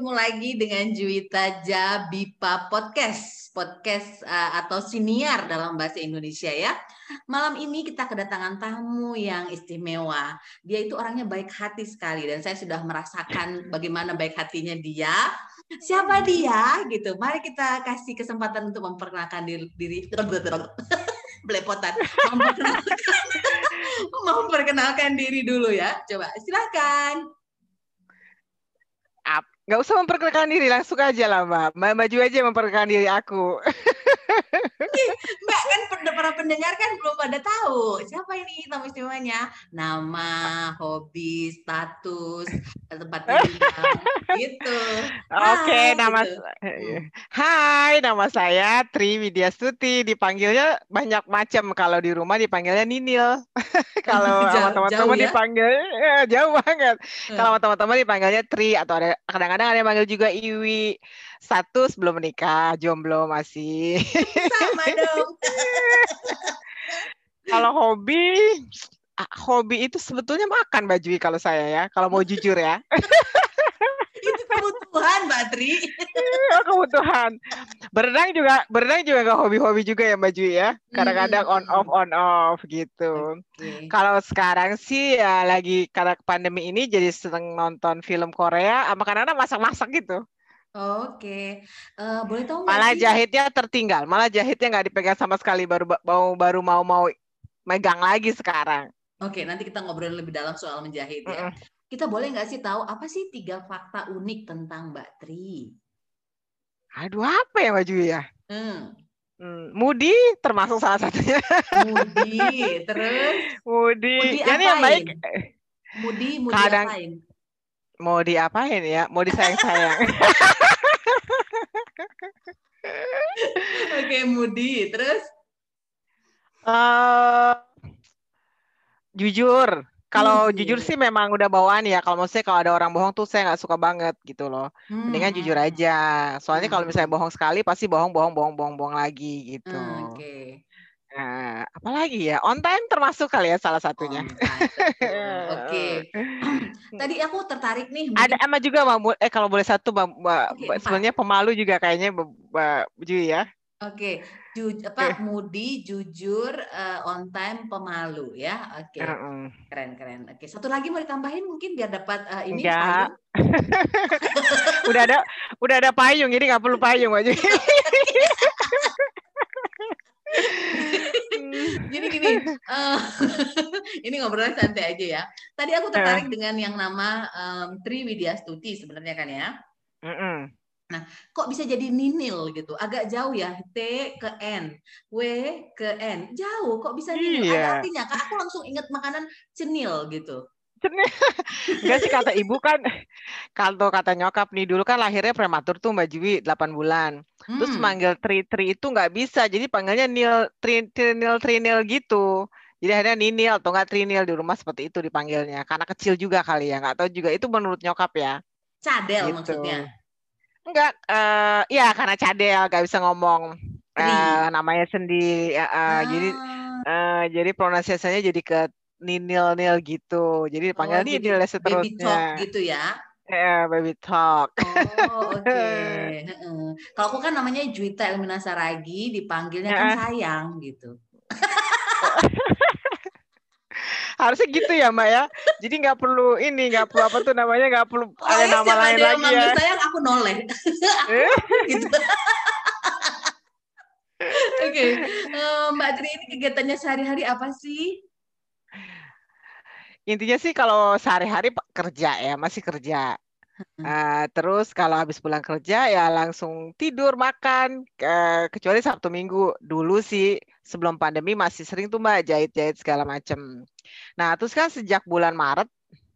ketemu lagi dengan Juwita Jabipa Podcast, podcast uh, atau siniar dalam bahasa Indonesia ya. Malam ini kita kedatangan tamu yang istimewa. Dia itu orangnya baik hati sekali dan saya sudah merasakan bagaimana baik hatinya dia. Siapa dia gitu? Mari kita kasih kesempatan untuk memperkenalkan diri. diri belepotan. Memperkenalkan, memperkenalkan diri dulu ya. Coba silakan. Nggak usah memperkenalkan diri, langsung aja lah Mbak. Maju aja memperkenalkan diri aku. Mbak kan para pendengar kan belum pada tahu siapa ini tamu istimewanya. Nama, hobi, status, tempat tinggal, gitu. Oke, okay, nama gitu. Hai, nama saya Tri Widya Stuti. Dipanggilnya banyak macam. Kalau di rumah dipanggilnya Ninil. Kalau sama teman-teman ya? dipanggil ya, jauh banget. Hmm. Kalau sama teman-teman dipanggilnya Tri atau ada kadang-kadang ada yang panggil juga Iwi status belum menikah, jomblo masih. Sama dong. kalau hobi, ah, hobi itu sebetulnya makan baju kalau saya ya, kalau mau jujur ya. itu kebutuhan, Mbak Tri. Iya, kebutuhan. Berenang juga, berenang juga gak hobi-hobi juga ya Mbak Jui ya. Kadang-kadang on off on off gitu. Okay. Kalau sekarang sih ya lagi karena pandemi ini jadi seneng nonton film Korea, sama kadang-kadang masak-masak gitu. Oke, uh, boleh tahu Malah sih? jahitnya tertinggal, malah jahitnya nggak dipegang sama sekali, baru mau baru mau mau megang lagi sekarang. Oke, nanti kita ngobrol lebih dalam soal menjahit ya. Mm -mm. Kita boleh nggak sih tahu apa sih tiga fakta unik tentang Mbak Tri? Aduh, apa ya Mbak Jui ya? Hmm. Hmm, Mudi termasuk salah satunya. Mudi, terus? Mudi. Mudi Jadi yang baik. Mudi, Mudi Kadang, apain? mau diapain ya? Mau disayang-sayang. Oke, Mudi. Terus? Uh, jujur. Kalau hmm. jujur sih memang udah bawaan ya. Kalau maksudnya kalau ada orang bohong tuh saya nggak suka banget gitu loh. Hmm. Mendingan jujur aja. Soalnya hmm. kalau misalnya bohong sekali pasti bohong, bohong, bohong, bohong, bohong lagi gitu. Hmm, Oke. Okay. Nah, apalagi ya on time termasuk kali ya salah satunya. Oke. Okay. Tadi aku tertarik nih. Ada ama juga mbak. Eh kalau boleh satu mbak, mbak okay, sebenarnya pemalu juga kayaknya mbak Ju ya. Oke, okay. Ju, apa mudi, jujur, uh, on time, pemalu ya. Oke, okay. uh -uh. keren keren. Oke, okay. satu lagi mau ditambahin mungkin biar dapat uh, ini Enggak. udah ada, udah ada payung, jadi nggak perlu payung aja. Jadi gini, uh, ini ngobrolnya santai aja ya. Tadi aku tertarik uh. dengan yang nama um, Tri Widya Stuti sebenarnya kan ya. Uh -uh. Nah, kok bisa jadi ninil gitu? Agak jauh ya, T ke N, W ke N. Jauh, kok bisa ninil? Iya. Ada artinya, Kak. Aku langsung ingat makanan cenil gitu. Enggak sih kata ibu kan kalau kata nyokap nih dulu kan lahirnya prematur tuh Mbak Jiwi 8 bulan. Hmm. Terus manggil Tri Tri itu nggak bisa. Jadi panggilnya Nil Tri Trinil Trinil gitu. Jadi akhirnya Ninil atau enggak Trinil di rumah seperti itu dipanggilnya. Karena kecil juga kali ya, nggak tahu juga itu menurut nyokap ya. Cadel gitu. maksudnya. Enggak, uh, ya karena cadel nggak bisa ngomong uh, namanya sendiri. Uh, ah. Jadi uh, jadi pronunciasinya jadi ke ninil nil gitu. Jadi dipanggil oh, ninil jadi seterusnya. Baby talk gitu ya. Ya, yeah, baby talk. Oh, oke. Okay. Kalau aku kan namanya Juita Elmina Saragi, dipanggilnya kan sayang gitu. Harusnya gitu ya, Mbak ya. Jadi nggak perlu ini, nggak perlu apa tuh namanya, nggak perlu oh, ada ya, nama lain lagi ya. sayang, aku noleh. gitu. Oke, okay. uh, Mbak Tri ini kegiatannya sehari-hari apa sih? Intinya sih kalau sehari-hari kerja ya masih kerja Uh, terus kalau habis pulang kerja ya langsung tidur makan uh, kecuali Sabtu Minggu dulu sih sebelum pandemi masih sering tuh mbak jahit-jahit segala macem. Nah terus kan sejak bulan Maret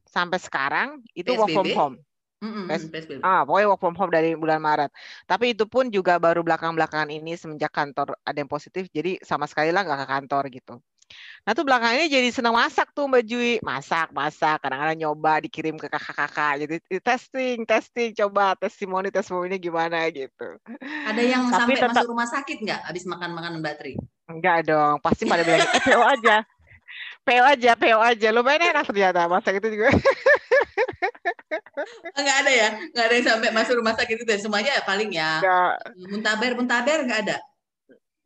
sampai sekarang itu PSBB? work from home. Mm-hmm, ah, pokoknya work from home dari bulan Maret. Tapi itu pun juga baru belakang-belakangan ini semenjak kantor ada yang positif, jadi sama sekali lah nggak ke kantor gitu. Nah tuh belakang ini jadi senang masak tuh Mbak Jui. Masak, masak. Kadang-kadang nyoba dikirim ke kakak-kakak. Jadi testing, testing. Coba testimoni, testimoni gimana gitu. Ada yang Tapi sampai tetap... masuk rumah sakit nggak habis makan-makan Mbak Tri? Enggak dong. Pasti pada bilang, eh, PO aja. PO aja, PO aja. Lumayan enak ternyata masak itu juga. Nggak ada ya? Nggak ada yang sampai masuk rumah sakit itu ya? Semuanya ya paling ya. Nggak, Muntaber, muntaber nggak ada.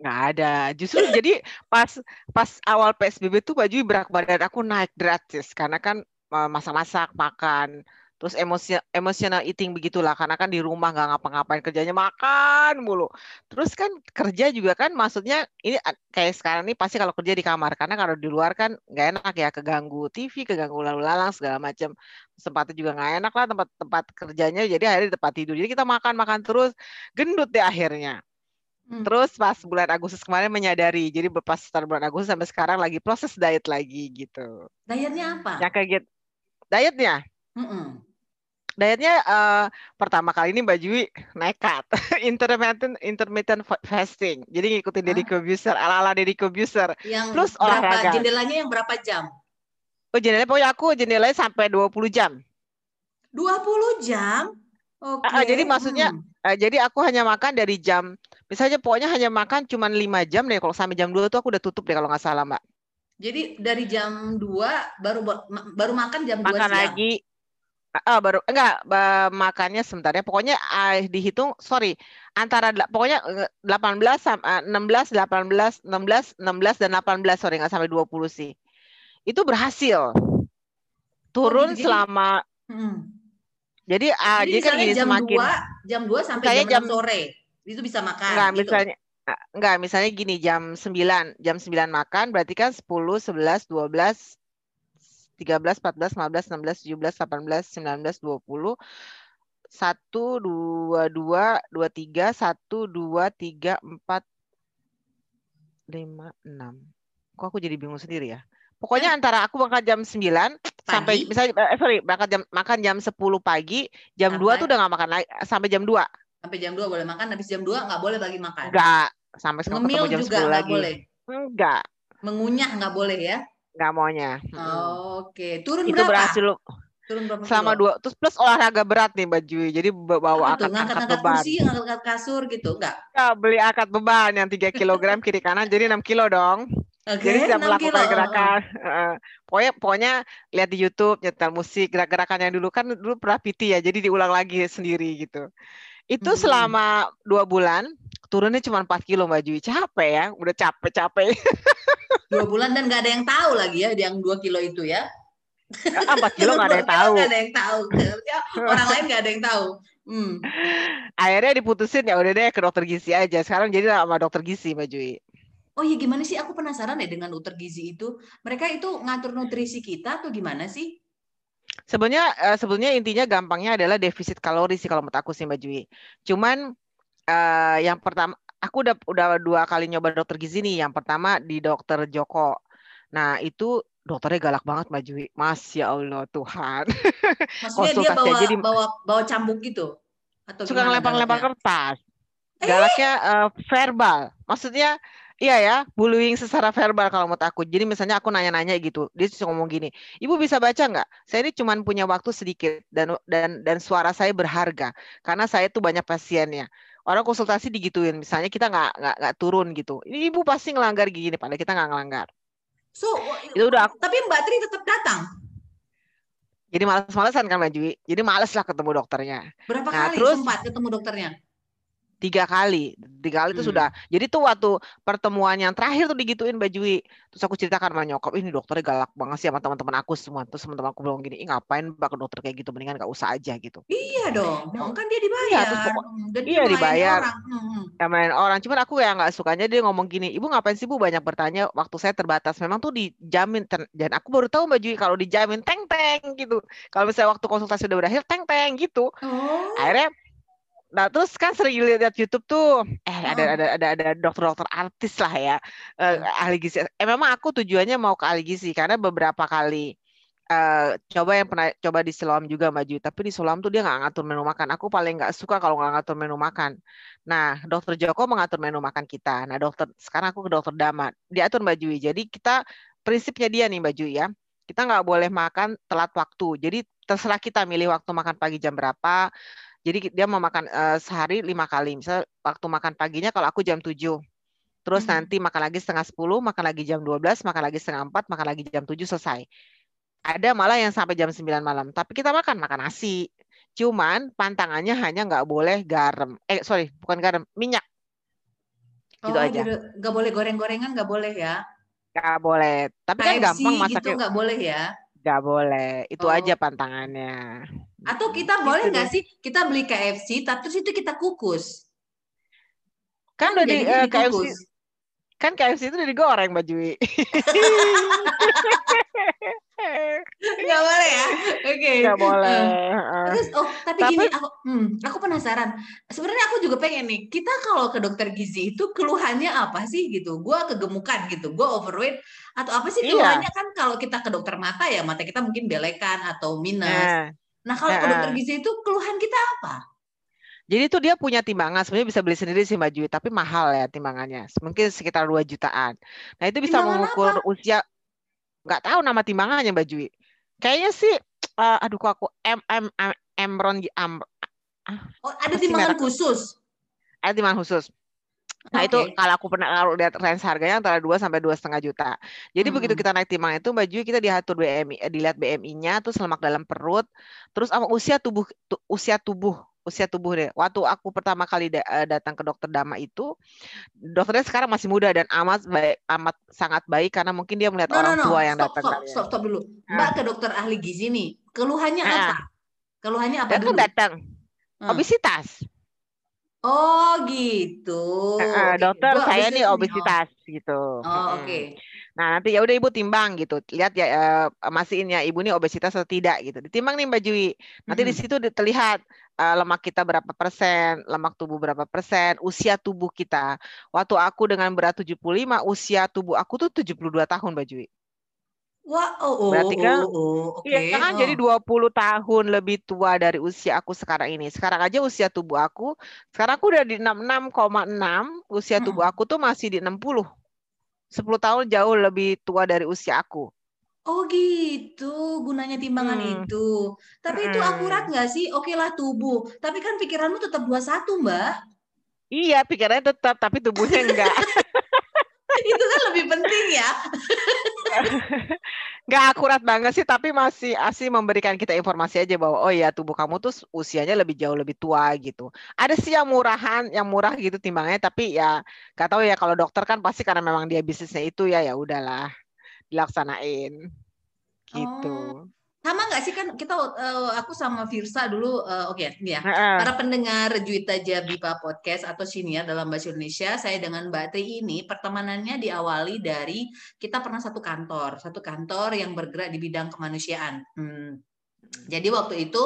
Nggak ada. Justru jadi pas pas awal PSBB tuh baju berat badan aku naik drastis karena kan eh, masak-masak, makan, terus emosi emotional eating begitulah karena kan di rumah nggak ngapa-ngapain kerjanya makan mulu. Terus kan kerja juga kan maksudnya ini a- kayak sekarang nih pasti kalau kerja di kamar karena kalau di luar kan nggak enak ya keganggu TV, keganggu lalu lalang segala macam. Tempatnya juga nggak enak lah tempat-tempat kerjanya jadi akhirnya di tempat tidur. Jadi kita makan makan terus gendut deh akhirnya. Hmm. Terus pas bulan Agustus kemarin menyadari, jadi pas bulan Agustus sampai sekarang lagi proses diet lagi gitu. Dietnya apa? Yang kayak gitu. Dietnya, Mm-mm. dietnya eh, pertama kali ini Mbak Jui nekat, intermittent intermittent fa- fasting. Jadi ngikutin Deddy Hah? Corbuzier, ala-ala Deddy Corbuzier. Yang Plus berapa olahraga. jendelanya yang berapa jam? Oh jendelanya pokoknya aku jendelanya sampai 20 jam. 20 jam? Oke. Ah, ah, jadi maksudnya Hmm. Eh, jadi aku hanya makan dari jam, misalnya pokoknya hanya makan cuma 5 jam deh. Kalau sampai jam 2 tuh aku udah tutup deh kalau nggak salah Mbak. Jadi dari jam 2 baru baru makan jam 2 makan siang. lagi ah baru enggak makannya sebentar ya pokoknya ah, dihitung sorry antara pokoknya eh, 18 sam- ah, 16 18 16 16 dan 18 sorry nggak sampai 20 sih itu berhasil turun gitu. Jadi- selama Hmm. jadi ah, Jadi jadi kan gini jam semakin 2, jam 2 sampai jam 6 jam- sore. Itu bisa makan enggak gitu. misalnya enggak misalnya gini jam 9 jam 9 makan berarti kan 10 11 12 13 14 15 16 17 18 19 20 satu dua dua dua tiga satu dua tiga empat lima enam kok aku jadi bingung sendiri ya pokoknya antara aku makan jam 9 sampai Pagi? misalnya eh, sorry berangkat jam makan jam 10 pagi jam 2 Sampai? tuh udah nggak makan lagi sampai jam 2 Sampai jam 2 boleh makan, habis jam 2 nggak boleh lagi makan. enggak sampai sekarang Ngemil ketemu jam juga 10 nggak lagi boleh. enggak Mengunyah nggak boleh ya. nggak maunya Mm-mm. Oke, turun itu berapa? berhasil Turun berapa selama kilo? dua terus plus olahraga berat nih Mbak Jui jadi bawa angkat angkat Ngangkat-ngangkat beban kursi, ngangkat-ngangkat kasur gitu, enggak? Ya, beli angkat beban yang 3 kg kiri kanan jadi 6 kilo dong Oke, jadi setiap 6 kilo. melakukan Oh, gerakan pokoknya pokoknya lihat di YouTube nyetel musik gerak-gerakan yang dulu kan dulu pernah PT ya jadi diulang lagi sendiri gitu itu Hmm. selama dua bulan turunnya cuma 4 kilo Mbak Jui capek ya udah capek-capek Dua bulan dan nggak ada yang tahu lagi ya, yang 2 kilo itu ya. 4 kilo nggak ada yang Dua tahu nggak ada yang tahu. Ya, orang lain nggak ada yang tahu. Hmm. akhirnya diputusin ya udah deh ke dokter gizi aja sekarang jadi sama dokter gizi Mbak Jui Oh iya gimana sih? Aku penasaran deh dengan dokter gizi itu. Mereka itu ngatur nutrisi kita atau gimana sih? Sebenarnya eh, sebetulnya intinya gampangnya adalah defisit kalori sih kalau menurut aku sih Mbak Jui. Cuman eh, yang pertama aku udah udah dua kali nyoba dokter gizi nih. Yang pertama di dokter Joko. Nah, itu dokternya galak banget Mbak Jui. Masya Allah Tuhan. Maksudnya dia bawa aja di- bawa bawa cambuk gitu atau Suka galaknya? kertas. Eh? Galaknya eh, verbal. Maksudnya Iya ya, bullying secara verbal kalau menurut aku. Jadi misalnya aku nanya-nanya gitu, dia cuma ngomong gini, Ibu bisa baca nggak? Saya ini cuma punya waktu sedikit dan dan dan suara saya berharga karena saya tuh banyak pasiennya. Orang konsultasi digituin, misalnya kita nggak nggak nggak turun gitu. Ini ibu pasti ngelanggar gini, padahal kita nggak ngelanggar. So, Itu udah aku, tapi Mbak Tri tetap datang. jadi males-malesan kan Mbak Jui. Jadi males lah ketemu dokternya. Berapa Nah, kali terus- sempat ketemu dokternya? Tiga kali. Tiga kali itu Hmm. sudah jadi tuh waktu pertemuan yang terakhir tuh digituin Mbak Jui. Terus aku ceritakan sama nyokap ini dokternya galak banget sih sama teman-teman aku semua. Terus teman-teman aku bilang gini Ih, ngapain ke dokter kayak gitu? Mendingan gak usah aja gitu. Iya dong, Ya, Hmm, kan dia dibayar. iya, terus pokok- Hmm, dan dia iya, dibayar. orang. Hmm, ya main orang. Cuman aku yang nggak sukanya dia ngomong gini ibu ngapain sih bu? Banyak bertanya. Waktu saya terbatas. Memang tuh dijamin dan aku baru tahu Mbak Jui kalau dijamin teng teng gitu. Kalau misalnya waktu konsultasi udah berakhir teng teng gitu. Oh, akhirnya nah terus kan sering lihat YouTube tuh eh ada Hmm. ada ada ada dokter-dokter artis lah ya eh, Hmm. ahli gizi. Eh memang aku tujuannya mau ke ahli gizi karena beberapa kali eh, coba yang pernah coba di Siloam juga maju tapi di Siloam tuh dia nggak ngatur menu makan. Aku paling nggak suka kalau nggak ngatur menu makan. Nah dokter Joko mengatur menu makan kita. Nah dokter sekarang aku ke dokter Dama. Diatur Mbak Jui jadi kita prinsipnya dia nih Mbak Jui ya. Kita nggak boleh makan telat waktu. Jadi terserah kita milih waktu makan pagi jam berapa jadi dia mau makan eh, sehari lima kali. Misal waktu makan paginya kalau aku jam 7. Terus Hmm. nanti makan lagi setengah 10, makan lagi jam 12, makan lagi setengah 4, makan lagi jam 7 selesai. Ada malah yang sampai jam 9 malam. Tapi kita makan, makan nasi. Cuman pantangannya hanya nggak boleh garam. Eh sorry, bukan garam, minyak. Gitu oh, aja. Nggak boleh goreng-gorengan, nggak boleh ya? Nggak boleh. Tapi KFC kan gampang masaknya. gitu nggak boleh ya? Nggak boleh. Itu oh. aja pantangannya. Atau kita gitu boleh nggak sih kita beli KFC, tapi terus itu kita kukus? Kan, kan udah di uh, KFC kan KFC itu udah digoreng Mbak Jui. Gak boleh ya? Oke. Okay. Gak boleh. Uh, terus oh tapi, tapi gini aku hmm, aku penasaran. Sebenarnya aku juga pengen nih. Kita kalau ke dokter gizi itu keluhannya apa sih gitu? Gua kegemukan gitu. Gua overweight atau apa sih iya. keluhannya iya. kan kalau kita ke dokter mata ya mata kita mungkin belekan atau minus. Nah, nah kalau uh, ke dokter gizi itu keluhan kita apa? Jadi itu dia punya timbangan, sebenarnya bisa beli sendiri sih Mbak Jui, tapi mahal ya timbangannya. Mungkin sekitar 2 jutaan. Nah, itu bisa timbangan mengukur apa? usia nggak tahu nama timbangannya Mbak Jui. Kayaknya sih uh, aduh kok aku M M M Emron Am ah, Oh, ada timbangan khusus. Ada timbangan khusus. Nah okay. itu kalau aku pernah kalau lihat range harganya antara 2 sampai dua setengah juta. Jadi hmm. begitu kita naik timang itu baju kita diatur BMI, eh, dilihat BMI-nya, terus lemak dalam perut, terus sama usia tubuh tu, usia tubuh usia tubuh deh. Waktu aku pertama kali da eh, datang ke dokter Dama itu, dokternya sekarang masih muda dan amat baik, amat sangat baik karena mungkin dia melihat no, orang no, no. tua yang stop, datang. Stop, stop, stop dulu. Mbak ke dokter ahli gizi nih, keluhannya nah. apa? Keluhannya apa dulu? datang hmm. obesitas. Oh gitu. Uh, dokter Gua saya nih obesitas oh. gitu. Oh oke. Okay. Nah nanti ya udah ibu timbang gitu, lihat ya uh, masihin ya ibu nih obesitas atau tidak gitu. Ditimbang nih Mbak Jui. Nanti hmm. di situ terlihat uh, lemak kita berapa persen, lemak tubuh berapa persen, usia tubuh kita. Waktu aku dengan berat 75, usia tubuh aku tuh 72 tahun Mbak Jui. Wah, oh, oh, Berarti kan, oh, oh, okay. iya kan oh. jadi 20 tahun lebih tua dari usia aku sekarang ini. Sekarang aja usia tubuh aku, sekarang aku udah di 66,6, usia tubuh aku tuh masih di 60. 10 tahun jauh lebih tua dari usia aku. Oh gitu, gunanya timbangan hmm. itu. Tapi hmm. itu akurat nggak sih? Oke lah tubuh, tapi kan pikiranmu tetap 21, Mbak. Iya, pikirannya tetap, tapi tubuhnya enggak. itu kan lebih penting ya. Nggak akurat banget sih, tapi masih asli memberikan kita informasi aja bahwa oh ya tubuh kamu tuh usianya lebih jauh lebih tua gitu. Ada sih yang murahan, yang murah gitu timbangnya, tapi ya nggak tahu ya kalau dokter kan pasti karena memang dia bisnisnya itu ya ya udahlah dilaksanain gitu. Oh sama nggak sih kan kita uh, aku sama Virsa dulu uh, oke okay, ya uh-uh. para pendengar Juita Jabipa podcast atau senior dalam bahasa Indonesia saya dengan Mbak Tri ini pertemanannya diawali dari kita pernah satu kantor satu kantor yang bergerak di bidang kemanusiaan hmm. jadi waktu itu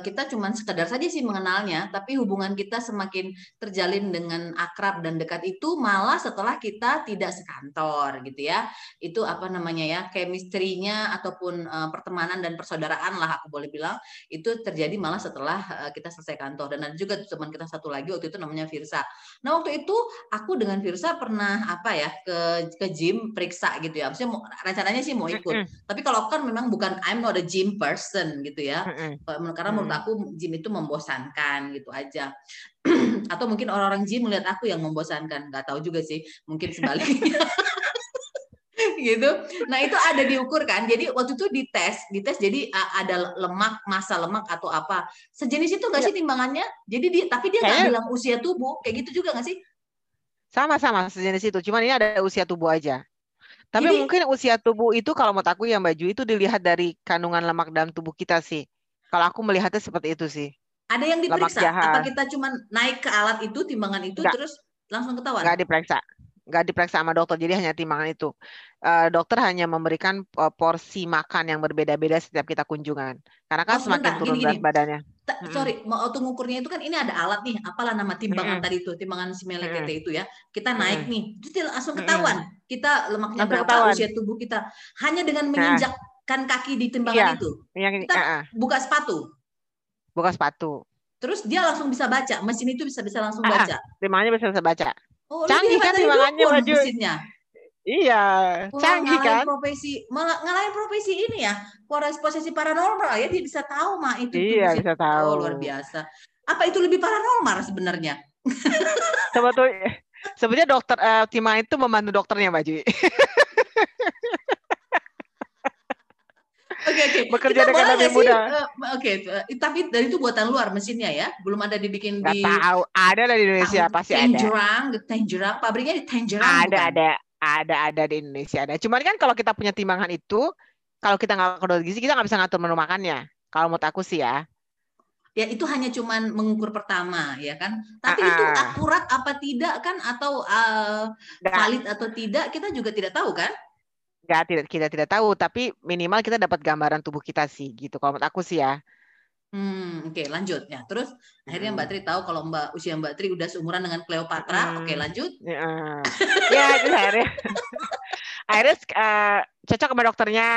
kita cuma sekedar saja sih mengenalnya, tapi hubungan kita semakin terjalin dengan akrab dan dekat itu malah setelah kita tidak sekantor gitu ya. Itu apa namanya ya, chemistry-nya ataupun uh, pertemanan dan persaudaraan lah aku boleh bilang itu terjadi malah setelah uh, kita selesai kantor. Dan ada juga teman kita satu lagi waktu itu namanya Virsa. Nah, waktu itu aku dengan Virsa pernah apa ya ke ke gym periksa gitu ya. Maksudnya mau, rencananya sih mau ikut. Mm -hmm. Tapi kalau kan memang bukan I'm not a gym person gitu ya. Mm -hmm karena menurut hmm. aku gym itu membosankan gitu aja. Atau mungkin orang-orang gym melihat aku yang membosankan nggak tahu juga sih mungkin sebaliknya. Gitu. Nah itu ada diukur kan jadi waktu itu dites dites jadi ada lemak masa lemak atau apa. Sejenis itu nggak ya. sih timbangannya? Jadi dia tapi dia nggak bilang usia tubuh kayak gitu juga nggak sih? Sama-sama sejenis itu. Cuman ini ada usia tubuh aja. Tapi Jadi, mungkin usia tubuh itu kalau menurut aku yang baju itu dilihat dari kandungan lemak dalam tubuh kita sih. Kalau aku melihatnya seperti itu sih. Ada yang diperiksa? Apa kita cuma naik ke alat itu, timbangan itu, terus langsung ketahuan? Nggak diperiksa. Nggak diperiksa sama dokter, jadi hanya timbangan itu. Uh, dokter hanya memberikan uh, porsi makan yang berbeda-beda setiap kita kunjungan. Karena kan oh, semakin turun gini, berat gini. badannya. Ta sorry, mau auto ngukurnya itu kan ini ada alat nih, apalah nama timbangan hmm. tadi itu, timbangan si hmm. itu ya. Kita naik hmm. nih, terus langsung ketahuan. Kita lemaknya langsung berapa, ketahuan. usia tubuh kita. Hanya dengan nah. menginjak nah kan kaki di timbangan iya, itu. Yang, kita uh, buka sepatu. Buka sepatu. Terus dia langsung bisa baca, mesin itu bisa bisa langsung uh, baca. Timbangannya bisa bisa baca. Oh, Canggih kan timbangannya baju. Mesinnya. Iya, Wah, canggih kan. profesi, malah ngalahin profesi ini ya. Posisi paranormal ya dia bisa tahu mah itu. Iya, bisa tahu. Oh, luar biasa. Apa itu lebih paranormal sebenarnya? Sebetulnya sebenarnya dokter uh, timah itu membantu dokternya Mbak Jui. Oke, Oke. Bekerja Kita dengan boleh lebih mudah. eh, Oke, eh, tapi dari itu buatan luar mesinnya ya, belum ada dibikin Nggak di tahu. Ada lah di Indonesia pasti ada. Tangerang, Tangerang, pabriknya di Tangerang Ada bukan? ada ada ada di Indonesia ada. Cuman kan kalau kita punya timbangan itu, kalau kita nggak kedua gizi kita nggak bisa ngatur menu makannya. Kalau menurut aku sih ya. Ya itu hanya cuman mengukur pertama ya kan. Tapi Ah, itu ah. akurat apa tidak kan atau eh, Nggak, valid atau tidak kita juga tidak tahu kan? Nggak tidak kita tidak tahu. Tapi minimal kita dapat gambaran tubuh kita sih gitu. Kalau menurut aku sih ya. Hmm, oke lanjut ya. Terus akhirnya Mbak Hmm. Tri tahu kalau Mbak usia Mbak Tri udah seumuran dengan Cleopatra. Oke Hmm. lanjut. Ya, ya terus akhirnya akhirnya eh, cocok sama dokternya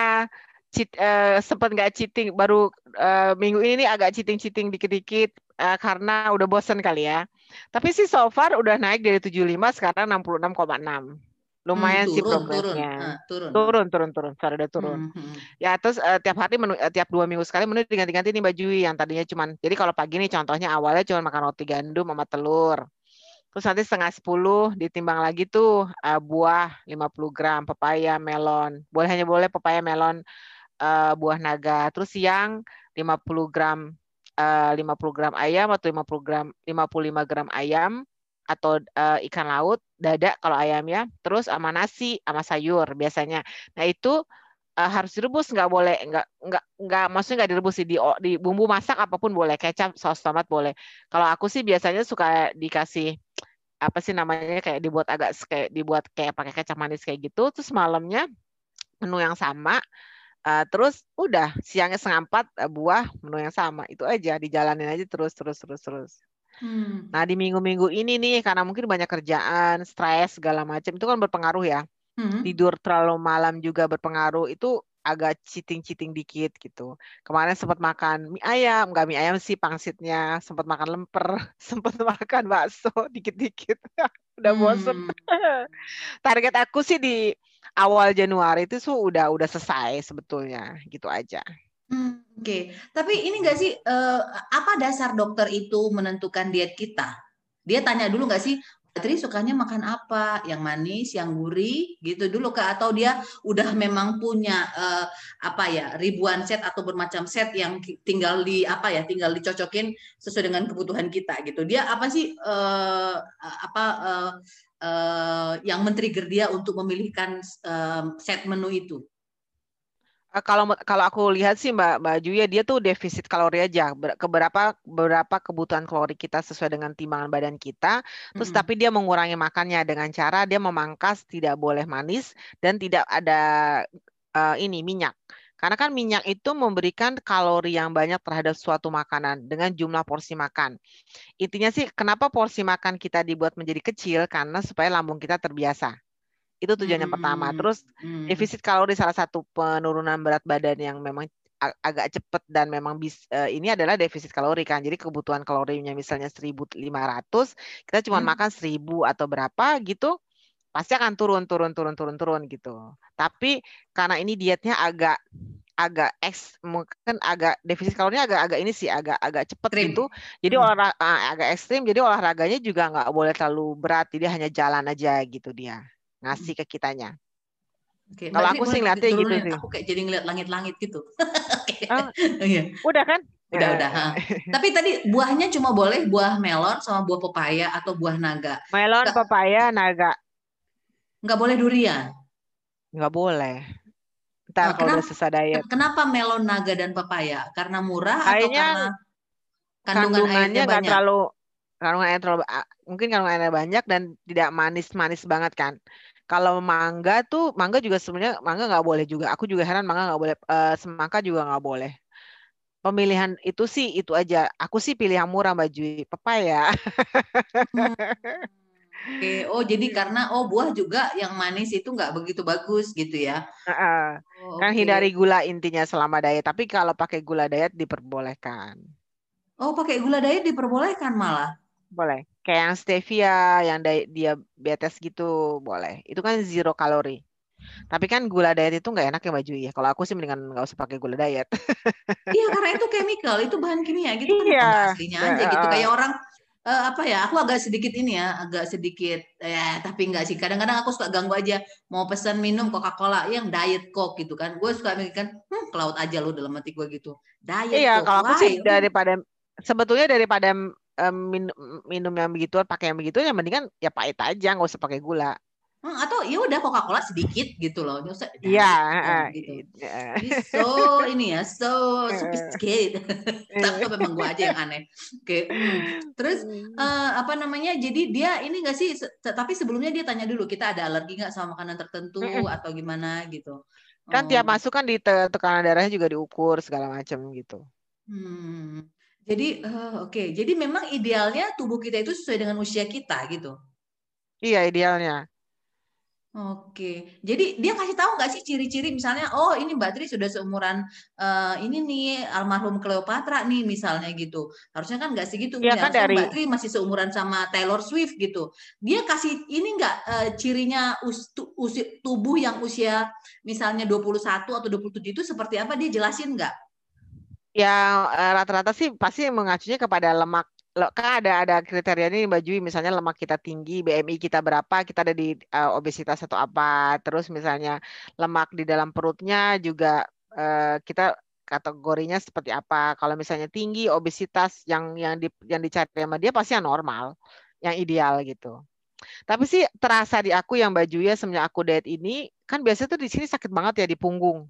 cheat, eh, sempet nggak cheating baru eh, minggu ini nih agak cheating cheating dikit-dikit eh, karena udah bosen kali ya tapi sih so far udah naik dari 75 sekarang 66,6 lumayan Hmm, sih turun, turun, progresnya Ah, turun. turun turun turun udah turun Hmm, hmm. ya terus eh, tiap hari menu eh, tiap dua minggu sekali menu diganti-ganti nih baju yang tadinya cuman jadi kalau pagi nih contohnya awalnya cuma makan roti gandum sama telur Terus nanti setengah sepuluh ditimbang lagi tuh eh, buah 50 gram, pepaya, melon. Boleh hanya boleh pepaya, melon, eh, buah naga. Terus siang 50 gram eh, 50 gram ayam atau 50 gram 55 gram ayam atau eh, ikan laut, dada kalau ayamnya, terus sama nasi sama sayur biasanya. Nah, itu eh, harus direbus nggak boleh nggak nggak nggak maksudnya nggak direbus sih di di bumbu masak apa pun boleh kecap saus tomat boleh kalau aku sih biasanya suka dikasih apa sih namanya kayak dibuat agak kayak dibuat kayak pakai kecap manis kayak gitu terus malamnya menu yang sama eh, terus udah siangnya setengah empat eh, buah menu yang sama itu aja dijalanin aja terus terus terus terus Hmm. nah di minggu-minggu ini nih karena mungkin banyak kerjaan stres segala macam itu kan berpengaruh ya Hmm. tidur terlalu malam juga berpengaruh itu agak cheating-cheating dikit gitu. Kemarin sempat makan mie ayam, nggak mie ayam sih pangsitnya, sempat makan lemper, sempat makan bakso dikit-dikit. Udah bosen. Hmm. Target aku sih di awal Januari itu tuh udah udah selesai sebetulnya, gitu aja. Hmm, Oke, tapi ini nggak sih eh, apa dasar dokter itu menentukan diet kita? Dia tanya dulu nggak sih, Patri sukanya makan apa? Yang manis, yang gurih, gitu dulu kak? Atau dia udah memang punya eh, apa ya ribuan set atau bermacam set yang tinggal di apa ya, tinggal dicocokin sesuai dengan kebutuhan kita gitu. Dia apa sih eh, apa eh, eh, yang men-trigger dia untuk memilihkan eh, set menu itu? Eh, Kalau kalau aku lihat sih Mbak Mbak Juya dia tuh defisit kalori aja. Ber- Keberapa berapa kebutuhan kalori kita sesuai dengan timbangan badan kita. Terus Mm-mm. tapi dia mengurangi makannya dengan cara dia memangkas tidak boleh manis dan tidak ada eh, ini minyak. Karena kan minyak itu memberikan kalori yang banyak terhadap suatu makanan dengan jumlah porsi makan. Intinya sih kenapa porsi makan kita dibuat menjadi kecil karena supaya lambung kita terbiasa. Itu tujuan yang pertama. Hmm, Terus hmm. defisit kalori salah satu penurunan berat badan yang memang agak cepat dan memang bis, eh, ini adalah defisit kalori kan. Jadi kebutuhan kalorinya misalnya 1.500, kita cuma Hmm. makan 1.000 atau berapa gitu, pasti akan turun turun turun turun turun gitu. Tapi karena ini dietnya agak agak eks mungkin agak defisit kalorinya agak agak ini sih agak agak cepet gitu. Jadi Hmm. olahraga agak ekstrim. Jadi olahraganya juga nggak boleh terlalu berat. Jadi hanya jalan aja gitu dia ngasih ke kitanya. Oke, Kalau aku sih ngeliatnya gitu sih. Aku kayak jadi ngeliat langit-langit gitu. Oke. Oh, iya. udah kan? Udah, Eh, udah. ha. Tapi tadi buahnya cuma boleh buah melon sama buah pepaya atau buah naga. Melon, Nggak, pepaya, naga nggak boleh durian. nggak boleh. Ntar Eh, kalau udah kenapa, susah diet. kenapa melon, naga, dan pepaya? Karena murah atau Kayaknya karena kandungan kandungannya airnya banyak? terlalu kandungan air terlalu mungkin kandungan airnya banyak dan tidak manis-manis banget kan. Kalau mangga tuh mangga juga sebenarnya mangga nggak boleh juga. Aku juga heran mangga nggak boleh. Eh, semangka juga nggak boleh. Pemilihan itu sih itu aja. Aku sih pilih yang murah Mbak Jui. Pepaya. Hmm. Oke, oh jadi karena oh buah juga yang manis itu nggak begitu bagus gitu ya? Heeh. Oh, Kan oke. hindari gula intinya selama diet. Tapi kalau pakai gula diet diperbolehkan. Oh pakai gula diet diperbolehkan malah. Boleh. Kayak yang stevia, yang di- diabetes gitu, boleh. Itu kan zero kalori. Tapi kan gula diet itu nggak enak ya Mbak Jui ya. Kalau aku sih mendingan nggak usah pakai gula diet. Iya karena itu chemical, itu bahan kimia gitu kan Iya. aslinya Ya, aja gitu. heeh. Kayak orang uh, apa ya aku agak sedikit ini ya agak sedikit ya tapi enggak sih kadang-kadang aku suka ganggu aja mau pesan minum Coca-Cola yang diet coke gitu kan gue suka mikirkan hmm, ke laut aja lo dalam hati gue gitu diet iya coke kalau aku sih why? daripada sebetulnya daripada um, minum, minum yang begitu pakai yang begitu yang mendingan ya pahit aja nggak usah pakai gula Hmm, atau ya udah Coca-Cola sedikit gitu loh. Nggak usah Iya, diet, gitu. iya. Jadi so ini ya, so sophisticated. Tapi memang gue aja yang aneh. Oke. hmm. Terus uh, apa namanya? Jadi dia ini enggak sih? Tapi sebelumnya dia tanya dulu kita ada alergi nggak sama makanan tertentu atau gimana gitu. Kan tiap Oh, masuk kan di te- tekanan darahnya juga diukur segala macam gitu. hmm. Jadi eh, oke. Jadi memang idealnya tubuh kita itu sesuai dengan usia kita gitu. Iya idealnya. Oke, jadi dia kasih tahu nggak sih ciri-ciri misalnya, oh ini Mbak Tri sudah seumuran eh, ini nih almarhum Cleopatra nih misalnya gitu. Harusnya kan nggak segitu, Iya ya. kan dari Mbak Tri masih seumuran sama Taylor Swift gitu. Dia kasih ini nggak eh, cirinya us, tu- usi- tubuh yang usia misalnya 21 atau 27 itu seperti apa? Dia jelasin nggak? Ya rata-rata sih pasti mengacunya kepada lemak. Lo- Kan ada ada kriteria ini Mbak Jui, misalnya lemak kita tinggi, BMI kita berapa, kita ada di eh, obesitas atau apa. Terus misalnya lemak di dalam perutnya juga eh, kita kategorinya seperti apa. Kalau misalnya tinggi, obesitas yang yang di, yang dicari sama dia pasti yang normal, yang ideal gitu. Tapi sih terasa di aku yang baju ya semenjak aku diet ini kan biasanya tuh di sini sakit banget ya di punggung.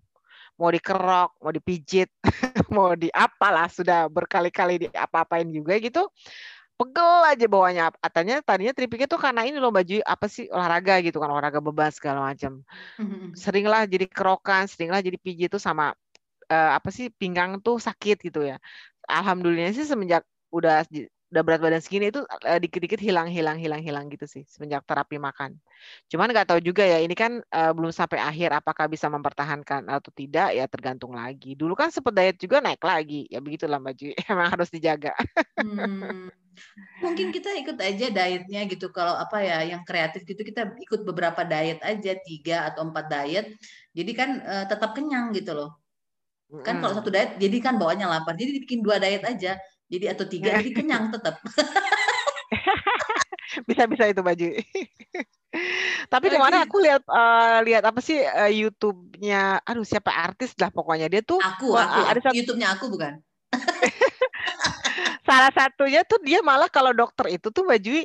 Mau dikerok, mau dipijit, mau di apalah sudah berkali-kali di apa-apain juga gitu. Pegel aja bawahnya. Katanya tadinya tripiknya tuh karena ini loh baju apa sih olahraga gitu kan olahraga beban segala macam. Seringlah jadi kerokan, seringlah jadi pijit tuh sama eh, apa sih pinggang tuh sakit gitu ya. Alhamdulillah sih semenjak udah udah berat badan segini itu eh, dikit-dikit hilang hilang hilang hilang gitu sih semenjak terapi makan. Cuman nggak tahu juga ya ini kan eh, belum sampai akhir apakah bisa mempertahankan atau tidak ya tergantung lagi. Dulu kan sempat diet juga naik lagi ya begitulah baju emang harus dijaga. Hmm. Mungkin kita ikut aja dietnya gitu. Kalau apa ya, yang kreatif gitu kita ikut beberapa diet aja, tiga atau empat diet. Jadi kan eh, tetap kenyang gitu loh. Kan kalau satu diet, jadi kan bawaannya lapar. Jadi bikin dua diet aja. Jadi atau tiga, jadi kenyang tetap. Bisa-bisa itu baju. Tapi kemarin aku lihat eh, lihat apa sih eh, YouTube-nya, aduh siapa artis lah pokoknya dia tuh Aku, aku, ada satu YouTube-nya aku bukan. salah satunya tuh dia malah kalau dokter itu tuh baju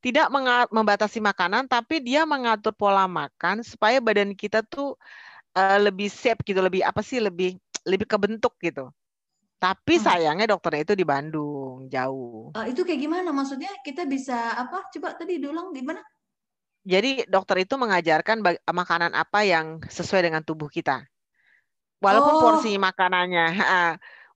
tidak membatasi makanan, tapi dia mengatur pola makan supaya badan kita tuh eh, lebih shape gitu, lebih apa sih, lebih lebih kebentuk gitu. Tapi Hmm. sayangnya dokternya itu di Bandung, jauh. Eh, itu kayak gimana? Maksudnya kita bisa apa? Coba tadi diulang gimana? Jadi dokter itu mengajarkan makanan apa yang sesuai dengan tubuh kita. Walaupun Oh, porsi makanannya,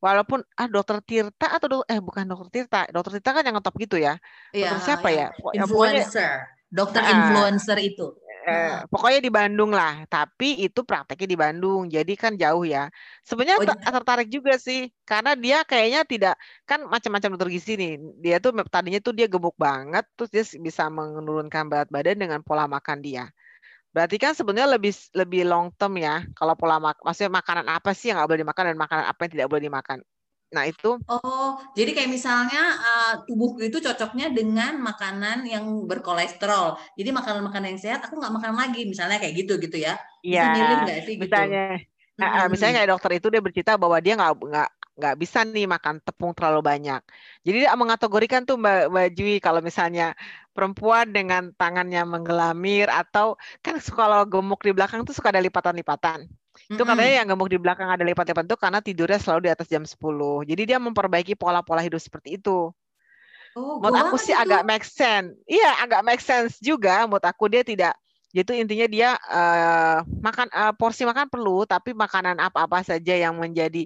walaupun ah dokter Tirta atau dok- eh bukan dokter Tirta, dokter Tirta kan yang ngetop gitu ya. iya, Dokter siapa ya? Ya influencer, dokter influencer itu. Eh, Nah, pokoknya di Bandung lah. Tapi itu prakteknya di Bandung, jadi kan jauh ya. Sebenarnya oh, ter- tertarik juga sih, karena dia kayaknya tidak kan macam-macam dokter gizi nih. Dia tuh tadinya tuh dia gemuk banget, terus dia bisa menurunkan berat badan dengan pola makan dia. Berarti kan sebenarnya lebih lebih long term ya. Kalau pola mak maksudnya makanan apa sih yang nggak boleh dimakan dan makanan apa yang tidak boleh dimakan. Nah itu Oh, jadi kayak misalnya uh, tubuhku itu cocoknya dengan makanan yang berkolesterol. Jadi makanan-makanan yang sehat aku nggak makan lagi, misalnya kayak gitu gitu ya. Ya sih gitu? misalnya ah, ah, misalnya kayak dokter itu dia bercerita bahwa dia nggak nggak nggak bisa nih makan tepung terlalu banyak. Jadi dia mengategorikan tuh Mbak, Mbak Jui kalau misalnya perempuan dengan tangannya menggelamir atau kan kalau gemuk di belakang tuh suka ada lipatan-lipatan. Itu katanya yang gemuk di belakang ada lipat-lipat itu karena tidurnya selalu di atas jam 10. Jadi dia memperbaiki pola-pola hidup seperti itu. Oh, Menurut aku sih itu. agak make sense. Iya, agak make sense juga. Menurut aku dia tidak. Itu intinya dia eh, makan eh, porsi makan perlu, tapi makanan apa-apa saja yang menjadi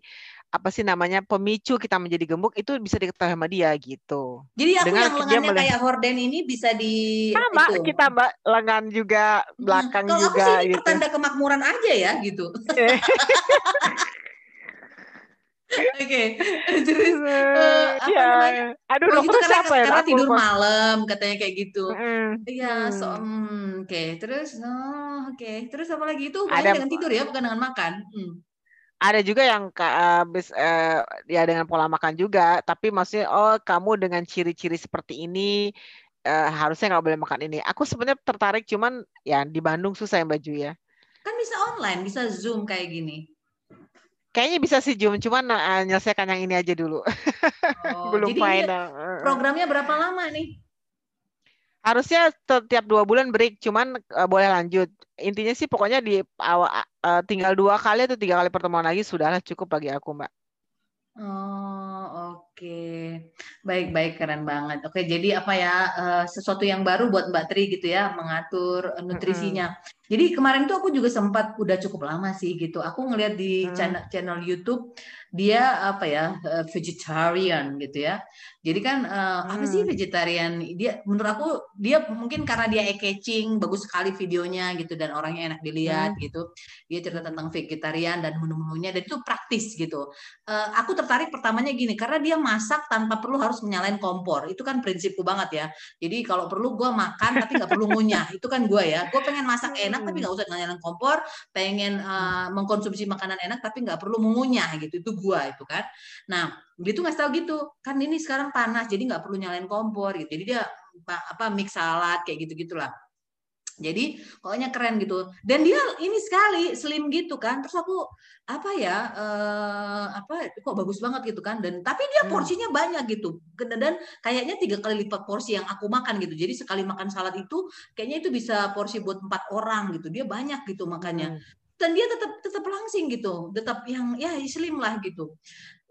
apa sih namanya pemicu kita menjadi gemuk itu bisa diketahui sama dia gitu. Jadi aku Dengan yang lengannya kayak horden ini bisa di sama itu. kita mbak lengan juga belakang Kalau aku juga sih ini gitu. pertanda kemakmuran aja ya gitu. Oke, terus eh, apa ya, namanya? aduh Oh itu dokter karena siapa ya? karena tidur lupa. malam katanya kayak gitu. Iya, so Hmm. hmm, oke. Terus oh, oke. Terus apa lagi itu hubungannya Ada dengan tidur ya, bukan dengan makan. Hmm. Ada juga yang uh, uh, ya dengan pola makan juga, tapi maksudnya oh kamu dengan ciri-ciri seperti ini uh, harusnya nggak boleh makan ini. Aku sebenarnya tertarik, cuman ya di Bandung susah yang baju ya. Kan bisa online, bisa zoom kayak gini. Kayaknya bisa sih zoom, cuman uh, nyelesaikan yang ini aja dulu. Oh, Belum jadi final. Programnya berapa lama nih? Harusnya setiap dua bulan break, cuman uh, boleh lanjut. Intinya sih pokoknya di awal uh, tinggal dua kali atau tiga kali pertemuan lagi sudahlah cukup bagi aku, Mbak. Oh, oke. Baik-baik, keren banget. Oke, jadi apa ya, uh, sesuatu yang baru buat Mbak Tri gitu ya, mengatur nutrisinya. Mm -hmm. Jadi kemarin tuh aku juga sempat udah cukup lama sih gitu. Aku ngeliat di hmm. channel, channel YouTube dia apa ya uh, vegetarian gitu ya. Jadi kan uh, hmm. apa sih hmm. vegetarian? Dia menurut aku dia mungkin karena dia eye catching, bagus sekali videonya gitu dan orangnya enak dilihat hmm. gitu. Dia cerita tentang vegetarian dan menu-menunya dan itu praktis gitu. Uh, aku tertarik pertamanya gini karena dia masak tanpa perlu harus menyalain kompor. Itu kan prinsipku banget ya. Jadi kalau perlu gue makan tapi nggak perlu ngunyah. Itu kan gue ya. Gue pengen masak enak tapi nggak usah nyalain kompor. Pengen uh, mengkonsumsi makanan enak tapi nggak perlu mengunyah gitu. Itu gua itu kan. Nah, dia tuh nggak tahu gitu. Kan ini sekarang panas, jadi nggak perlu nyalain kompor gitu. Jadi dia apa mix salad kayak gitu gitulah. Jadi pokoknya keren gitu. Dan dia ini sekali slim gitu kan. Terus aku apa ya uh, apa kok bagus banget gitu kan. Dan tapi dia hmm. porsinya hmm. banyak gitu. Dan kayaknya tiga kali lipat porsi yang aku makan gitu. Jadi sekali makan salad itu kayaknya itu bisa porsi buat empat orang gitu. Dia banyak gitu makannya. Hmm dan dia tetap tetap langsing gitu tetap yang ya slim lah gitu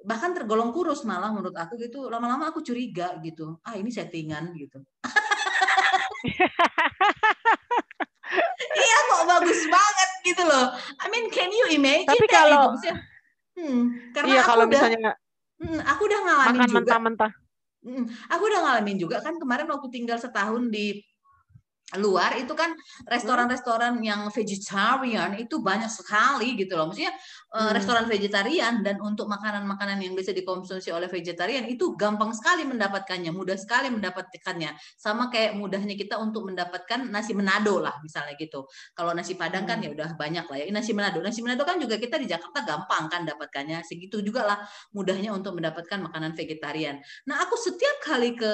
bahkan tergolong kurus malah menurut aku gitu. Lama-lama aku curiga gitu. Ah ini settingan gitu. Iya kok bagus banget gitu loh. I mean can you imagine tapi kalau gitu? hmm, karena iya, aku kalau udah, misalnya hmm, aku udah ngalamin makan juga. mentah-mentah. Hmm, aku udah ngalamin juga kan kemarin waktu tinggal setahun di luar itu kan restoran-restoran yang vegetarian itu banyak sekali gitu loh. Maksudnya eh, hmm. restoran vegetarian dan untuk makanan-makanan yang bisa dikonsumsi oleh vegetarian itu gampang sekali mendapatkannya, mudah sekali mendapatkannya. Sama kayak mudahnya kita untuk mendapatkan nasi menado lah misalnya gitu. Kalau nasi padang kan ya hmm. udah banyak lah ya. Nasi menado, nasi menado kan juga kita di Jakarta gampang kan dapatkannya. Segitu juga lah mudahnya untuk mendapatkan makanan vegetarian. Nah, aku setiap kali ke